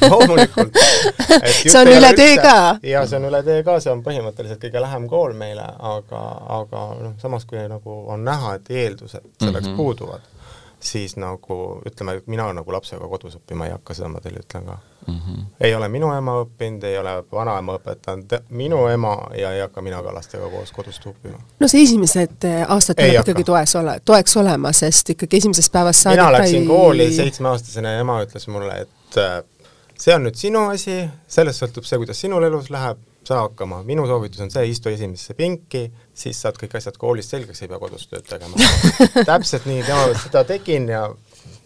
[SPEAKER 3] loomulikult [laughs]
[SPEAKER 1] on üle tee ka.
[SPEAKER 3] jaa, see on üle tee ka, see on põhimõtteliselt kõige lähem kool meile, aga, aga noh, samas kui nagu on näha, et eeldused selleks mm -hmm. puuduvad, siis nagu ütleme, mina nagu lapsega kodus õppima ei hakka, seda ma teile ütlen ka mm. -hmm. ei ole minu ema õppinud, ei ole vanaema õpetanud minu ema ja ei hakka mina ka lastega koos kodust õppima.
[SPEAKER 1] no see esimesed eh, aastad tuleb ikkagi toes ole, toeks olema, sest ikkagi esimesest päevast saadik
[SPEAKER 3] mina läksin ei... kooli seitsmeaastasena ja ema ütles mulle, et äh, see on nüüd sinu asi, sellest sõltub see, kuidas sinul elus läheb, saa hakkama, minu soovitus on see, istu esimesse pinki, siis saad kõik asjad koolis selgeks, ei pea kodus tööd tegema [laughs] täpselt nii, tema seda tegin ja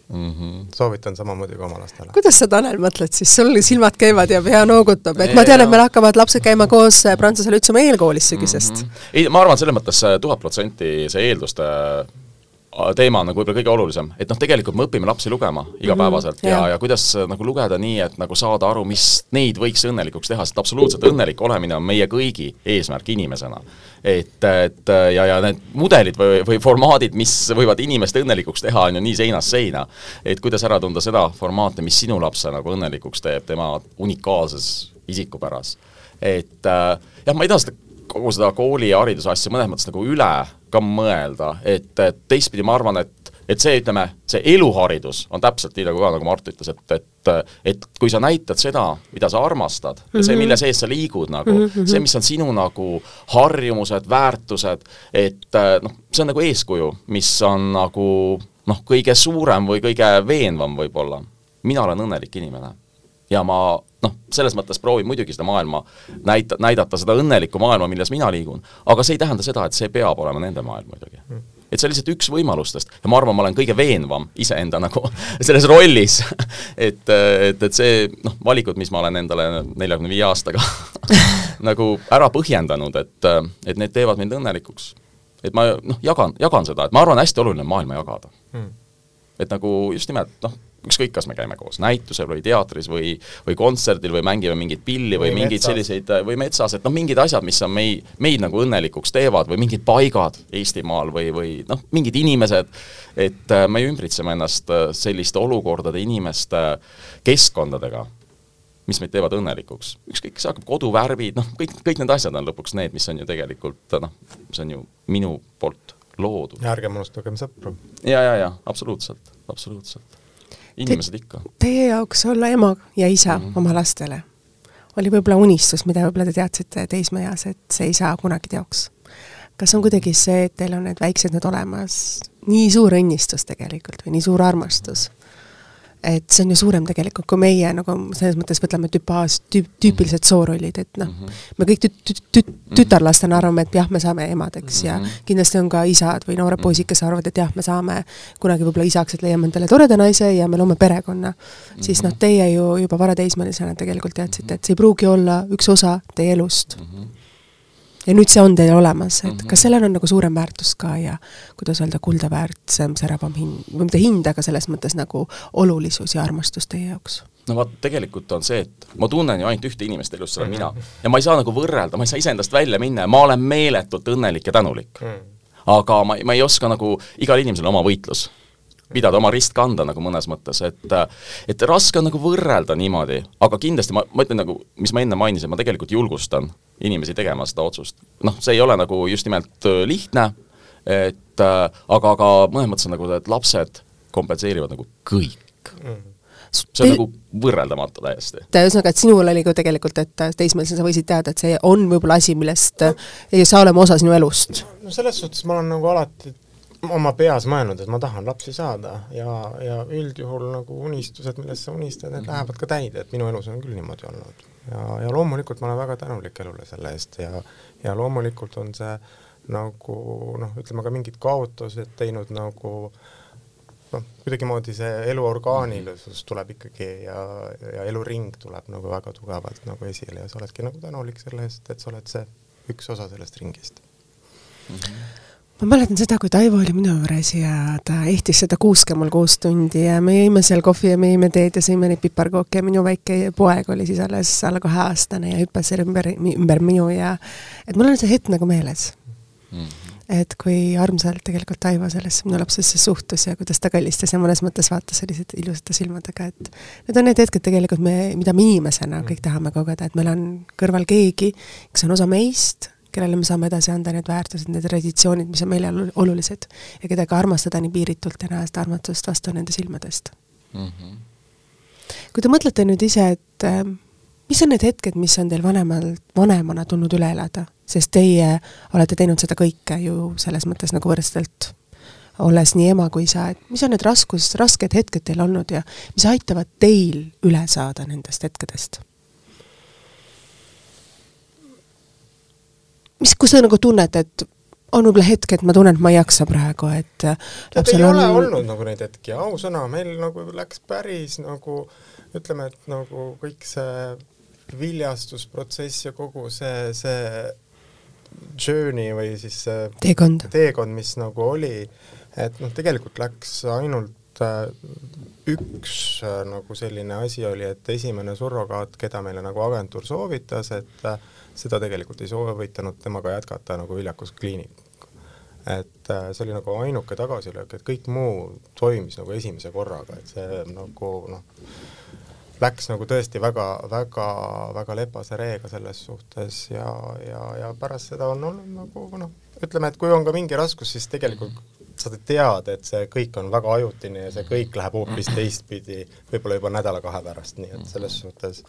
[SPEAKER 3] Mm -hmm. soovitan samamoodi ka oma lastele.
[SPEAKER 1] kuidas sa, Tanel, mõtled siis, sul silmad käivad ja pea noogutab, et ma tean, et meil hakkavad lapsed käima koos Prantsuse Lütseumi eelkoolis sügisest mm. -hmm.
[SPEAKER 2] ei, ma arvan, selles mõttes tuhat protsenti see eelduste teema on nagu võib-olla kõige olulisem, et noh, tegelikult me õpime lapsi lugema igapäevaselt mm -hmm, ja, ja kuidas äh, nagu lugeda nii, et nagu saada aru, mis neid võiks õnnelikuks teha, sest absoluutselt õnnelik olemine on meie kõigi eesmärk inimesena. et, et äh, ja, ja need mudelid või, või formaadid, mis võivad inimest õnnelikuks teha, on ju nii seinast seina. et kuidas ära tunda seda formaati, mis sinu lapse nagu õnnelikuks teeb tema unikaalses isikupäras. et äh, jah, ma ei taha seda kogu seda kooli ja hariduse asja mõnes mõttes nagu üle ka mõelda, et, et teistpidi ma arvan, et et see, ütleme, see eluharidus on täpselt nii, nagu ka, nagu Mart ütles, et, et et kui sa näitad seda, mida sa armastad ja see, mhm. mille sees sa liigud nagu mm, -hmm. see, mis on sinu nagu harjumused, väärtused, et noh, see on nagu eeskuju, mis on nagu noh, kõige suurem või kõige veenvam võib-olla. mina olen õnnelik inimene ja ma noh, selles mõttes proovin muidugi seda maailma näita, näidata seda õnnelikku maailma, milles mina liigun, aga see ei tähenda seda, et see peab olema nende maailm muidugi. Mm. Et see on lihtsalt üks võimalustest. Ja ma arvan, ma olen kõige veenvam iseenda nagu [laughs] selles rollis. [laughs] Et, et, et see noh, valikud, mis ma olen endale neljakümne viie aastaga [laughs] nagu ära põhjendanud, et, et need teevad mind õnnelikuks. et ma noh, jagan, jagan seda, et ma arvan, hästi oluline on maailma jagada. Mm.. et nagu just nimelt noh, ükskõik, kas me käime koos näitusel või teatris või, või kontserdil või mängime mingit pilli või, või mingeid selliseid, või metsas, et noh, mingid asjad, mis on mei-, meid nagu õnnelikuks teevad või mingid paigad Eestimaal või, või noh, mingid inimesed, et äh, me ümbritseme ennast äh, selliste olukordade, inimeste, keskkondadega, mis meid teevad õnnelikuks. ükskõik, see hakkab koduvärvid, noh, kõik, kõik need asjad on lõpuks need, mis on ju tegelikult noh, see on ju minu poolt loodud.
[SPEAKER 3] ja ärgem unustagem sõpru.
[SPEAKER 2] ja, ja, ja absoluutselt, absoluutselt inimesed ikka.
[SPEAKER 1] Teie jaoks olla ema ja isa mm -hmm. oma lastele oli võib-olla unistus, mida võib-olla te teadsite teismeeas, et see ei saa kunagi teoks. kas on kuidagi see, et teil on need väiksed nüüd olemas, nii suur õnnistus tegelikult või nii suur armastus? Et see on ju suurem tegelikult kui meie nagu selles mõttes võtame tüpaas, tüüp, tüüpilised mhm. soorollid, et noh mm -hmm., me kõik tüt-, tüt-, tüt-, mhm. tütarlastena arvame, et jah, me saame emadeks mm -hmm. ja mhm. kindlasti on ka isad või noored poisid, kes arvavad, et jah, me saame kunagi võib-olla isaks, et leiame endale toreda naise ja me loome perekonna mm. -hmm. siis noh, teie ju juba varateismelisena tegelikult teadsite, et see ei pruugi olla üks osa teie elust mm. -hmm ja nüüd see on teil olemas, et mm -hmm. kas sellel on nagu suurem väärtus ka ja kuidas öelda, kuldaväärsem, säravam hind, või mitte hind, aga selles mõttes nagu olulisus ja armastus teie jaoks?
[SPEAKER 2] no vaat, tegelikult on see, et ma tunnen ju ainult ühte inimest elus, see olen mina. ja ma ei saa nagu võrrelda, ma ei saa iseendast välja minna ja ma olen meeletult õnnelik ja tänulik mm.. aga ma, ma ei oska nagu, igal inimesel on oma võitlus pidada oma rist kanda nagu mõnes mõttes, et et raske on nagu võrrelda niimoodi, aga kindlasti ma, ma ütlen nagu, mis ma enne mainisin, ma tegelikult julgustan inimesi tegema seda otsust. noh, see ei ole nagu just nimelt äh, lihtne, et äh, aga, aga mõnes mõttes on nagu, et lapsed kompenseerivad nagu kõik mm see on Te... nagu võrreldamatu täiesti.
[SPEAKER 1] ühesõnaga, et sinul oli ka tegelikult, et teismelisena sa võisid teada, et see on võib-olla asi, millest no. ei saa olema osa sinu elust?
[SPEAKER 3] no selles suhtes ma olen nagu alati oma peas mõelnud, et ma tahan lapsi saada ja, ja üldjuhul nagu unistused, millest sa unistad, need -hmm. lähevad ka täide, et minu elus on küll niimoodi olnud ja, ja loomulikult ma olen väga tänulik elule selle eest ja, ja loomulikult on see nagu noh, ütleme ka mingid kaotused teinud nagu noh, kuidagimoodi see elu orgaanilisus tuleb ikkagi ja, ja eluring tuleb nagu väga tugevalt nagu esile ja sa oledki nagu tänulik selle eest, et sa oled see üks osa sellest ringist
[SPEAKER 1] mm. -hmm ma mäletan seda, kui Taivo oli minu juures ja ta ehtis seda kuuske mul kuus tundi ja me jõime seal kohvi ja me jõime teed ja sõime neid piparkooke ja minu väike poeg oli siis alles alla kaheaastane ja hüppas seal ümber, ümber minu ja et mul on see hetk nagu meeles mm. -hmm. et kui armsalt tegelikult Taivo sellesse minu lapsesse suhtus ja kuidas ta kallistas ja mõnes mõttes vaatas selliste ilusate silmadega, et need on need hetked tegelikult me, mida me inimesena kõik tahame kogeda, et meil on kõrval keegi, kes on osa meist kellele me saame edasi anda need väärtused, need traditsioonid, mis on meile olulised ja keda ka armastada nii piiritult ja näha seda armastust vastu nende silmadest mm. -hmm. kui te mõtlete nüüd ise, et äh, mis on need hetked, mis on teil vanemal, vanemana tulnud üle elada, sest teie olete teinud seda kõike ju selles mõttes nagu võrdselt, olles nii ema kui isa, et mis on need raskus, rasked hetked teil olnud ja mis aitavad teil üle saada nendest hetkedest? Mis, kus te nagu tunnete, et on võib-olla hetk, et ma tunnen, et ma ei jaksa praegu, et
[SPEAKER 3] tead, ei ole on... olnud nagu neid hetki, ausõna, meil nagu läks päris nagu ütleme, et nagu kõik see viljastusprotsess ja kogu see, see journey või siis see
[SPEAKER 1] teekond,
[SPEAKER 3] teekond, mis nagu oli, et noh, tegelikult läks ainult äh, üks äh, nagu selline asi oli, et esimene surrogaat, keda meile nagu agentuur soovitas, et äh, seda tegelikult ei soovitanud temaga jätkata nagu viljakuskliinik. et äh, see oli nagu ainuke tagasilöök, et kõik muu toimis nagu esimese korraga, et see nagu noh, läks nagu tõesti väga, väga, väga lepase reega selles suhtes ja, ja, ja pärast seda on olnud nagu noh, ütleme, et kui on ka mingi raskus, siis tegelikult sa tead, et see kõik on väga ajutine ja see kõik läheb hoopis teistpidi, võib-olla juba nädala-kahe pärast, nii et selles suhtes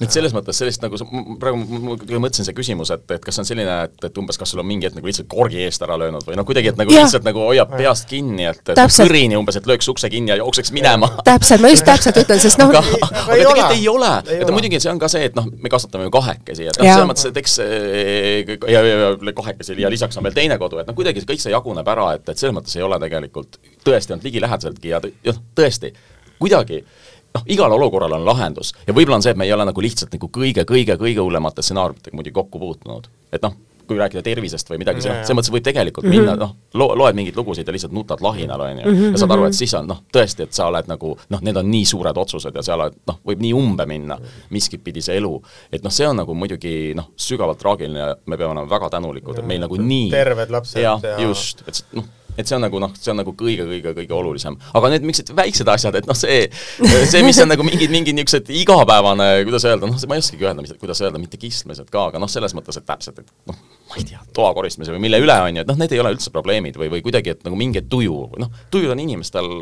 [SPEAKER 2] et selles mõttes sellist nagu, praegu ma mõtlesin see küsimus, et, et kas on selline, et, et umbes kas sul on mingi hetk nagu lihtsalt korgi eest ära löönud või noh, kuidagi, et nagu ja. lihtsalt nagu hoiab peast kinni, et, et kõrini umbes, et lööks ukse kinni ja jookseks minema. [laughs]
[SPEAKER 1] täpselt, ma just täpselt ütlen, sest noh
[SPEAKER 2] aga, aga, aga tegelikult ei ole, et muidugi see on ka see, et noh, me kasvatame ju kahekesi, et noh, selles mõttes, et eks ja, ja, ja kahekesi ja lisaks on veel teine kodu, et noh, kuidagi kõik see jaguneb ära, et, et selles mõttes ei ole tegelikult tõesti olnud ligilähedaseltki ja noh, tõesti, kuidagi noh, igal olukorral on lahendus. Ja võib-olla on see, et me ei ole nagu lihtsalt nagu kõige-kõige-kõige hullemate stsenaariumitega muidugi kokku puutunud. et noh, kui rääkida tervisest või midagi, see noh, selles mõttes võib tegelikult mm -hmm. minna noh, lo-, loed mingeid lugusid ja lihtsalt nutad lahinal, on ju, ja saad aru, et siis on noh, tõesti, et sa oled nagu noh, need on nii suured otsused ja sa oled noh, võib nii umbe minna miskit pidi see elu, et noh, see on nagu muidugi noh, sügavalt traagiline ja me peame olema väga tänulikud, et meil nagu nii
[SPEAKER 3] terved lapsed
[SPEAKER 2] ja, ja just, et noh, et see on nagu noh, see on nagu kõige-kõige-kõige olulisem. aga need niisugused väiksed asjad, et noh, see, see, mis on nagu mingid, mingid niisugused igapäevane, kuidas öelda, noh, ma ei oskagi öelda, kuidas öelda, mitte kistmised ka, aga noh, selles mõttes, et täpselt, et noh, ma ei tea, toa koristmise või mille üle, on ju, et noh, need ei ole üldse probleemid või, või kuidagi, et nagu mingi tuju, noh, tujud on inimestel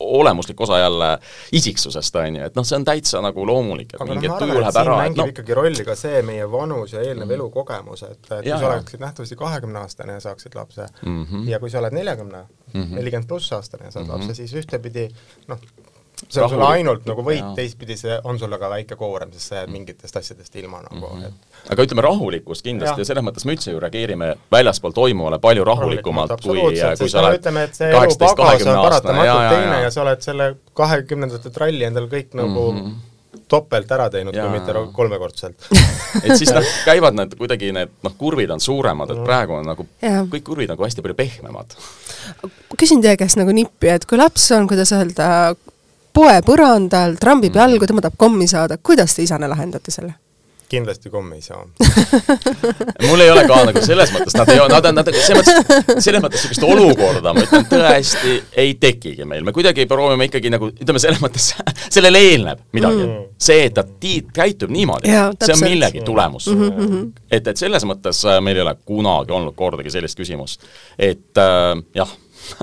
[SPEAKER 2] olemuslik osa jälle isiksusest, on ju, et noh, see on täitsa nagu loomulik, et aga mingi no, tuju läheb ära,
[SPEAKER 3] et noh ikkagi rolli ka see meie vanus ja eelnev mm. elukogemus, et, et kui sa oleksid nähtavasti kahekümneaastane ja saaksid lapse mm -hmm. ja kui sa oled neljakümne, mhm. nelikümmend pluss aastane ja saad mm -hmm. lapse, siis ühtepidi noh, see on sulle ainult nagu võit, teistpidi see on sulle ka väike koorem, sest sa jääd mingitest asjadest ilma nagu mm, -hmm.
[SPEAKER 2] et aga ütleme, rahulikkust kindlasti ja, ja selles mõttes me üldse ju reageerime väljaspool toimuvale palju rahulikumalt, kui, kui sa oled
[SPEAKER 3] ütleme, et see elu pagas on paratamatult teine ja sa oled selle kahekümnendate tralli endal kõik nagu mm -hmm topelt ära teinud, kui mitte kolmekordselt. [laughs]
[SPEAKER 2] Et siis noh, [laughs] käivad need kuidagi need noh, kurvid on suuremad, et praegu on nagu ja. kõik kurvid nagu hästi palju pehmemad.
[SPEAKER 1] küsin teie käest nagu nippi, et kui laps on, kuidas öelda, poe põrandal, trambib mm. jalgu, tema tahab kommi saada, kuidas te isana lahendate selle?
[SPEAKER 3] kindlasti kommi ei saa [laughs]
[SPEAKER 2] mul ei ole ka nagu selles mõttes, nad ei ole, nad on, nad selles mõttes, selles mõttes niisugust olukorda, ma ütlen, tõesti ei tekigi meil, me kuidagi proovime ikkagi nagu, ütleme selles mõttes, [laughs] sellele eelneb midagi mm.. see, et ta tiit käitub niimoodi, see on millegi tulemus mm. -hmm. et, et selles mõttes äh, meil ei ole kunagi olnud kordagi sellist küsimust. et äh, jah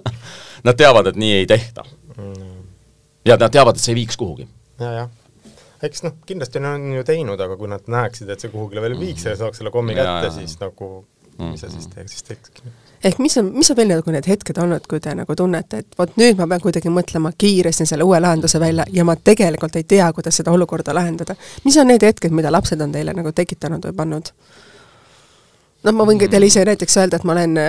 [SPEAKER 2] [laughs] nad teavad, et nii ei tehta mm ja nad teavad, et see ei viiks kuhugi
[SPEAKER 3] ja,. jajah eks noh, kindlasti on ju teinud, aga kui nad näeksid, et see kuhugile veel viiks ja saaks selle kommi kätte, siis nagu mis sa siis teeks, siis teekski.
[SPEAKER 1] ehk mis on, mis on veel nagu need hetked olnud, kui te nagu tunnete, et vot nüüd ma pean kuidagi mõtlema kiiresti selle uue lahenduse välja ja ma tegelikult ei tea, kuidas seda olukorda lahendada. mis on need hetked, mida lapsed on teile nagu tekitanud või pannud? noh, ma võin teile ise näiteks öelda, et ma olen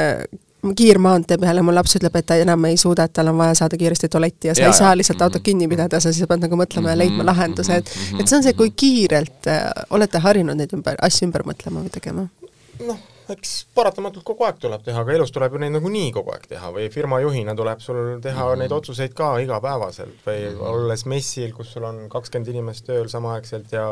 [SPEAKER 1] kiirmaantee peal ja mu laps ütleb, et ta enam ei suuda, et tal on vaja saada kiiresti tualetti ja sa ja, ei saa lihtsalt autot kinni pidada, sa siis pead nagu mõtlema ja leidma mhm, lahenduse, et mhm, et see on see, kui kiirelt äh, olete harjunud neid ümber, asju ümber mõtlema või tegema?
[SPEAKER 3] noh, eks paratamatult kogu aeg tuleb teha, aga elus tuleb ju neid nagunii kogu aeg teha või firma juhina tuleb sul teha mm -hmm. neid otsuseid ka igapäevaselt või mm -hmm. olles messil, kus sul on kakskümmend inimest tööl samaaegselt ja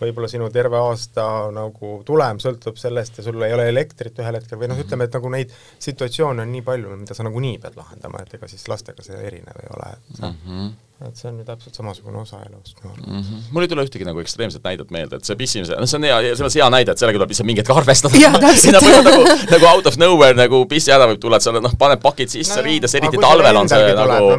[SPEAKER 3] võib-olla sinu terve aasta nagu tulem sõltub sellest ja sul ei ole elektrit ühel hetkel või noh, ütleme, et nagu neid situatsioone on nii palju, mida sa nagunii pead lahendama, et ega siis lastega see erinev ei ole, et mm -hmm et see on ju täpselt samasugune osa elust, arvan mm.
[SPEAKER 2] -hmm. mul ei tule ühtegi nagu ekstreemset näidet meelde, et see pissimise, noh see on hea, see on hea näide, et sellega tuleb lihtsalt mingi hetk arvestada. sinna võib nagu, nagu out of nowhere nagu pissihäda võib tulla, et sa noh, paned pakid sisse no, riides, eriti talvel on see nagu no,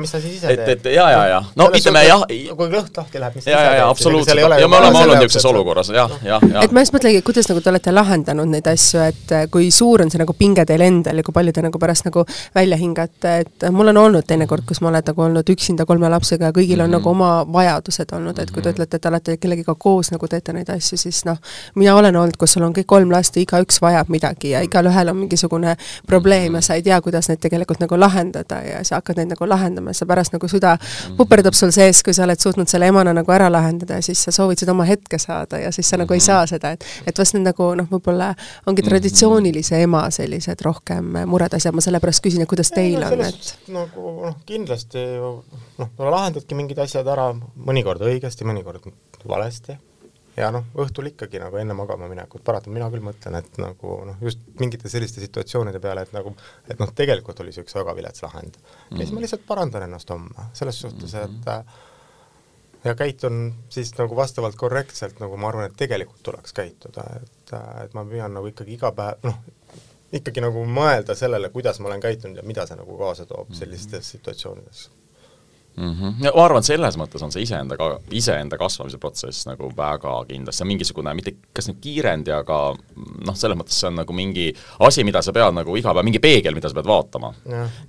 [SPEAKER 2] et, et ja, ja, ja no ütleme jah.
[SPEAKER 3] kui kõht lahti läheb, mis
[SPEAKER 2] sa ise teed? absoluutselt, ja me oleme olnud niisuguses olukorras, jah, jah, jah.
[SPEAKER 1] et ma just mõtlengi, kuidas nagu te olete lahendanud neid asju, et äh, kui suur on see nagu pinge teil endal ja kui palju te nagu pärast nagu välja hingate, et mul on olnud teinekord, kus ma olen nagu olnud üksinda kolme lapsega ja kõigil on mm -hmm. nagu oma oma vajadused olnud, et kui te mhm. ütlete, et te olete kellegiga koos nagu teete neid asju, siis noh, mina olen olnud, kus sul on kõik kolm last ja igaüks vajab midagi ja igalühel on mingisugune probleem ja sa ei tea, kuidas neid tegelikult nagu lahendada ja sa hakkad neid nagu lahendama ja sa pärast nagu süda mhm. puperdab sul sees, kui sa oled suutnud selle emana nagu ära lahendada ja siis sa soovid seda oma hetke saada ja siis sa nagu ei mhm. saa seda, et et vast need nagu noh, võib-olla ongi traditsioonilise ema sellised rohkem mured asjad, ma sellepärast küsin, et kuidas teil on, et
[SPEAKER 3] nagu noh, kindlasti noh, lahendadki mingid asjad ära, mõnikord õigesti, mõnikord valesti ja noh, õhtul ikkagi nagu enne magama minekut paratamatult mina küll mõtlen, et nagu noh, just mingite selliste situatsioonide peale, et nagu et noh, tegelikult oli see üks väga vilets lahend mm. -hmm. ja siis ma lihtsalt parandan ennast homme, selles suhtes, et mm -hmm. ja käitun siis nagu vastavalt korrektselt, nagu ma arvan, et tegelikult tuleks käituda, et et ma püüan nagu ikkagi iga päev, noh, ikkagi nagu mõelda sellele, kuidas ma olen käitunud ja mida see nagu kaasa toob
[SPEAKER 2] Mhm.
[SPEAKER 3] sellistes situatsioonides
[SPEAKER 2] mm. -hmm. ja ma arvan, et selles mõttes on see iseenda ka, iseenda kasvamise protsess nagu väga kindlasti, see on mingisugune mitte kas nüüd kiirendi, aga noh, selles mõttes see on nagu mingi asi, mida sa pead nagu iga päev, mingi peegel, mida sa pead vaatama.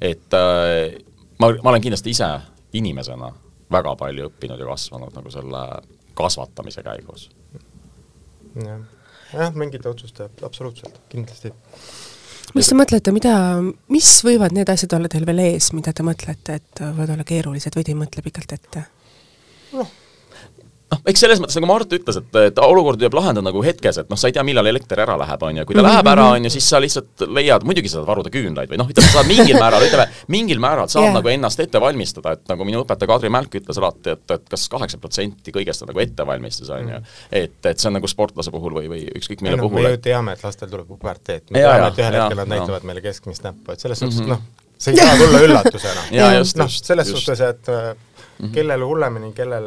[SPEAKER 2] et äh, ma, ma olen kindlasti ise inimesena väga palju õppinud ja kasvanud nagu selle kasvatamise käigus.
[SPEAKER 3] jah, jah, mingite otsuste, absoluutselt, kindlasti.
[SPEAKER 1] Mis te mõtlete, mida, mis võivad need asjad olla teil veel ees, mida te mõtlete, et võivad olla keerulised või te ei mõtle pikalt ette?
[SPEAKER 2] noh, eks selles mõttes, nagu Mart ütles, et, et olukord tuleb lahendada nagu hetkes, et noh, sa ei tea, millal elekter ära läheb, on ju, kui ta läheb ära, on ju, siis sa lihtsalt leiad, muidugi sa saad varuda küünlaid või noh, ütleme, sa saad mingil [laughs] määral, ütleme, mingil määral saad yeah. nagu ennast ette valmistada, et nagu minu õpetaja Kadri Mälk ütles alati, et, et kas kaheksa protsenti kõigest on nagu ettevalmistus, on ju. et, et see on nagu sportlase puhul või, või ükskõik mille
[SPEAKER 3] no,
[SPEAKER 2] puhul.
[SPEAKER 3] me ju teame, et lastel tuleb puberteet, me
[SPEAKER 2] Jaa,
[SPEAKER 3] teame, et ühel
[SPEAKER 2] jaa,
[SPEAKER 3] hetkel nad näitavad meile keskmist näppu, et selles suhtes
[SPEAKER 2] Mhm.
[SPEAKER 3] mm -hmm. noh, see ei saa tulla üllatusena. [laughs] Noh, selles
[SPEAKER 2] just.
[SPEAKER 3] suhtes, et äh, kellel hullemini, kellel,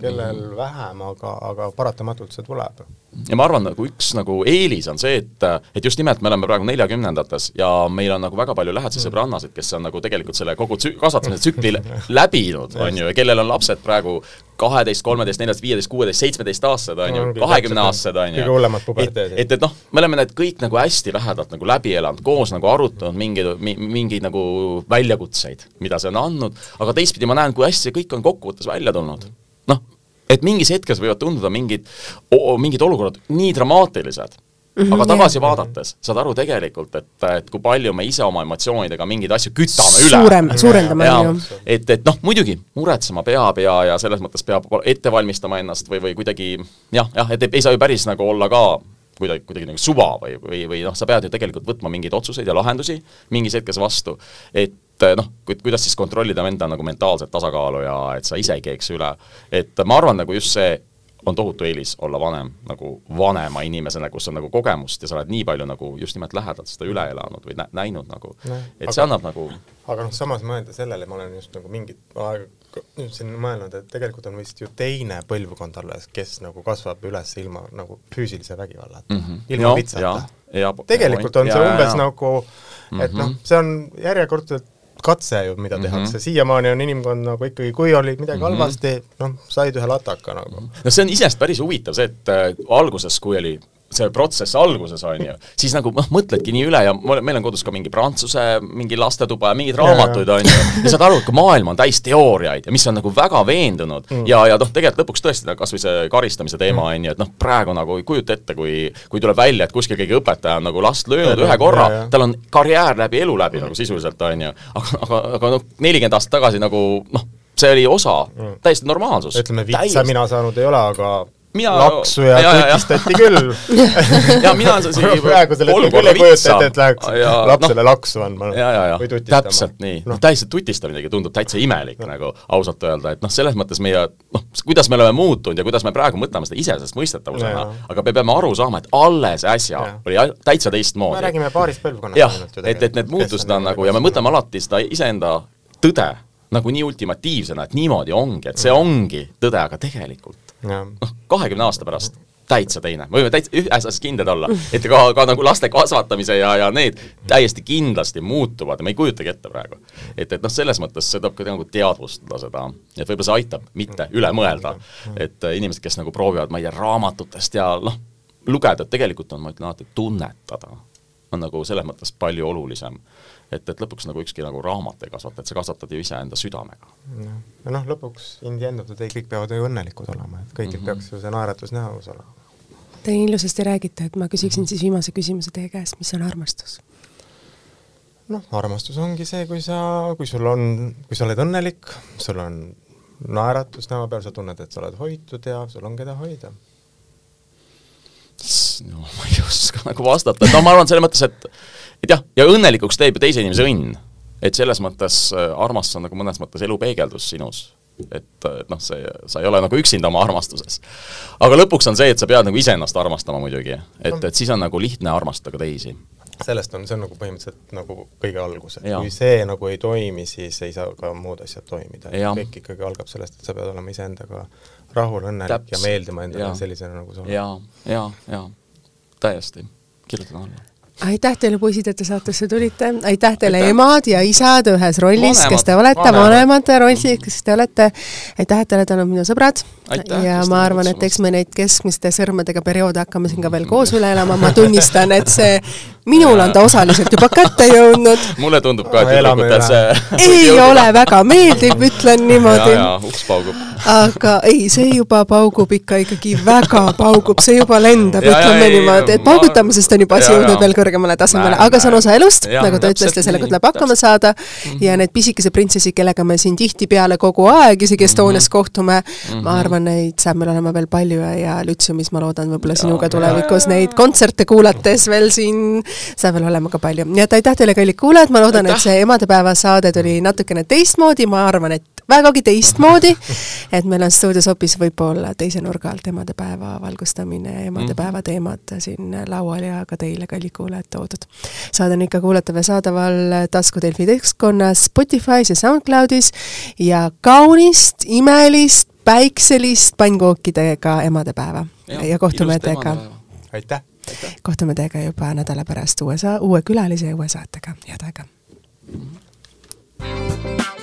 [SPEAKER 3] kellel
[SPEAKER 2] Mhm.
[SPEAKER 3] vähem, aga, aga paratamatult see tuleb.
[SPEAKER 2] Ja ma arvan, nagu üks nagu eelis on see, et, et just nimelt me oleme praegu neljakümnendates ja meil on nagu väga palju lähedasi sõbrannasid, kes on nagu tegelikult selle kogu tsü-, kasvatamise tsükli lä- läbinud, on ju, ja kellel on lapsed praegu kaheteist, kolmeteist, neljateist, viieteist, kuueteist, seitsmeteistaastased, on ju, kahekümneaastased, on ju.
[SPEAKER 3] kõige hullemad puberteedid.
[SPEAKER 2] et, et, et noh, me oleme need kõik nagu hästi lähedalt nagu läbi elanud, koos nagu arutanud mingeid, mingeid nagu väljakutseid, mida see on andnud, aga teistpidi ma näen, kui hästi see kõik on kokkuvõttes välja tulnud. noh, et mingis hetkes võivad tunduda mingid, mingid olukorrad nii dramaatilised mm, -hmm, aga tagasi vaadates saad aru tegelikult, et, et kui palju me ise oma emotsioonidega mingeid asju kütame üle.
[SPEAKER 1] suurem, suurendame, ju.
[SPEAKER 2] et, et noh, muidugi muretsema peab ja, ja selles mõttes peab ette valmistama ennast või, või kuidagi jah, jah, et ei, ei saa ju päris nagu olla ka kuidagi, kuidagi nagu suva või, või, või noh, sa pead ju tegelikult võtma mingeid otsuseid ja lahendusi mingis hetkes vastu, et noh, kuidas siis kontrollida enda nagu mentaalset tasakaalu ja et sa ise ei keeks üle. et ma arvan, nagu just see on tohutu eelis olla vanem, nagu vanema inimesena, kus on nagu kogemust ja sa oled nii palju nagu just nimelt lähedalt seda üle elanud või nä näinud nagu, et see
[SPEAKER 3] aga-
[SPEAKER 2] annab nagu
[SPEAKER 3] aga noh, samas mõelda sellele, ma olen just nagu mingit aega nüüd siin mõelnud, et tegelikult on vist ju teine põlvkond alles, kes nagu kasvab üles ilma nagu füüsilise vägivallata mm,
[SPEAKER 2] Mhm.
[SPEAKER 3] -hmm. ilma
[SPEAKER 2] ja-
[SPEAKER 3] tegelikult on see.
[SPEAKER 2] Ja,
[SPEAKER 3] umbes
[SPEAKER 2] ja, ja.
[SPEAKER 3] nagu, et noh, see on järjekordselt katse ju, mida tehakse, siiamaani on inimkond nagu ikkagi, kui oli midagi halvasti, noh, said ühe lataka nagu.
[SPEAKER 2] no see on iseenesest päris huvitav, see, et äh, alguses, kui oli see protsess alguses, on ju, siis nagu noh, mõtledki nii üle ja meil on kodus ka mingi prantsuse mingi lastetuba ja mingeid raamatuid, on ju, ja saad aru, et kui maailm on täis teooriaid ja mis on nagu väga veendunud. Mm. ja, ja noh, tegelikult lõpuks tõesti kas või see karistamise teema on ju, et noh, praegu nagu ei kujuta ette, kui kui tuleb välja, et kuskil keegi õpetaja on nagu last löönud ühe korra tal on karjäär läbi elu läbi nagu sisuliselt, on ju, aga, aga, aga noh, nelikümmend aastat tagasi nagu noh, see oli osa mm., täiesti normaalsus.
[SPEAKER 3] ütleme, vitsa mina saanud ei ole, aga
[SPEAKER 2] Mina-
[SPEAKER 3] laksu ja,
[SPEAKER 2] ja,
[SPEAKER 3] tutistati küll. [laughs]
[SPEAKER 2] Ja mina olen isegi
[SPEAKER 3] praegu selle hetkel küll ei kujuta ette, et läheks
[SPEAKER 2] ja,
[SPEAKER 3] lapsele
[SPEAKER 2] noh,
[SPEAKER 3] laksu andma. Või tutistama.
[SPEAKER 2] täpselt nii, noh.
[SPEAKER 3] Noh,
[SPEAKER 2] täiesti tutistamisegi tundub täitsa imelik nagu ausalt öelda, et noh, selles mõttes meie noh, kuidas me oleme muutunud ja kuidas me praegu mõtleme seda iseenesestmõistetavusena aga me peame aru saama, et alles äsja
[SPEAKER 3] Ja.
[SPEAKER 2] oli täitsa
[SPEAKER 3] me
[SPEAKER 2] teistmoodi.
[SPEAKER 3] räägime paarist põlvkonnast
[SPEAKER 2] jah, et, et need muutused on nagu ja me mõtleme alati seda iseenda tõde nagu nii ultimatiivsena, et niimoodi ongi, et see ongi tõde, aga tegelikult. Noh, kahekümne aasta pärast. Täitsa teine, me võime täitsa ühes asjas kindlad olla, et ka, ka nagu laste kasvatamise ja, ja need täiesti kindlasti muutuvad. Ja me ei kujutagi ette praegu. et, et noh, selles mõttes see tuleb ka nagu teadvustada seda, et võib-olla see aitab mitte üle mõelda, et inimesed, kes nagu proovivad, ma ei tea, raamatutest ja noh, lugeda, et tegelikult on, ma ütlen alati, tunnetada on nagu selles mõttes palju olulisem. Et, et lõpuks nagu ükski nagu raamat ei kasvata, et sa kasvatad ju iseenda südamega.
[SPEAKER 3] ja noh, lõpuks in the end of the day kõik peavad ju õnnelikud olema, et kõigil mm -hmm. peaks ju see naeratus näos olema.
[SPEAKER 1] Te nii ilusasti räägite, et ma küsiksin siis viimase küsimuse teie käest, mis on armastus?
[SPEAKER 3] noh, armastus ongi see, kui sa, kui sul on, kui sa oled õnnelik, sul on naeratus näo peal, sa tunned, et sa oled hoitud ja sul on keda hoida.
[SPEAKER 2] No ma ei oska nagu vastata, et no ma arvan selles mõttes, et et jah, ja õnnelikuks teeb ju teise inimese õnn. et selles mõttes äh, armastus on nagu mõnes mõttes elu peegeldus sinus. et, et noh, see, sa ei ole nagu üksinda oma armastuses. aga lõpuks on see, et sa pead nagu iseennast armastama muidugi, et, et siis on nagu lihtne armastada ka teisi.
[SPEAKER 3] sellest on, see on nagu põhimõtteliselt nagu kõige algus, et
[SPEAKER 2] Jaa.
[SPEAKER 3] kui see nagu ei toimi, siis ei saa ka muud asjad toimida. Kõik ikkagi algab sellest, et sa pead olema iseendaga rahul, õnnelik ja meeldima endale
[SPEAKER 2] Jaa.
[SPEAKER 3] sellisena, nagu sa oled.
[SPEAKER 2] ja, ja, ja täiesti, kirjutan alla.
[SPEAKER 1] Aitäh teile, poisid, et te saatesse tulite, aitäh teile, emad ja isad ühes rollis, kes te olete, vanemad. rollis, kes te olete. aitäh, et te olete olnud minu sõbrad. ja ma arvan, et eks me neid keskmiste sõrmedega perioode hakkame siin ka veel koos üle elama, ma tunnistan, et see minul on ta osaliselt juba kätte jõudnud. [laughs]
[SPEAKER 2] mulle tundub ka, et tüdrukutel see
[SPEAKER 1] ei ole väga meeldiv, ütlen [laughs] niimoodi.
[SPEAKER 2] uks paugub.
[SPEAKER 1] aga ei, see juba paugub ikka ikkagi väga paugub, see juba lendab, ütleme niimoodi, et paugutamisest on juba asi jõudnud veel kõrgemale tasemele, aga see on osa elust, nagu te ütlesite, sellega tuleb hakkama saada -hmm. ja need pisikesed printsessid, kellega me siin tihtipeale kogu aeg, isegi Estonias mm -hmm. kohtume -hmm. ma arvan, neid saab meil olema veel palju ja, ja Lütseumis ma loodan võib-olla sinuga tulevikus neid kontserte kuulates veel siin saab veel olema ka palju. nii et aitäh teile, kallid kuulajad, ma loodan, et see emadepäeva saade tuli natukene teistmoodi, ma arvan, et vägagi teistmoodi, et meil on stuudios hoopis võib-olla teise nurga alt emadepäeva valgustamine ja emadepäeva mhm. teemad siin laual ja ka teile, kallid kuulajad, toodud. saade on ikka kuulatav ja saadaval Tasku Delfi keskkonnas, Spotify's ja SoundCloudis ja kaunist, imelist, päikselist pannkookidega emadepäeva ja, ja kohtume teiega.
[SPEAKER 3] aitäh!
[SPEAKER 1] kohtume teiega juba nädala pärast USA, uue külalise ja uue saatega, head aega mm! -hmm.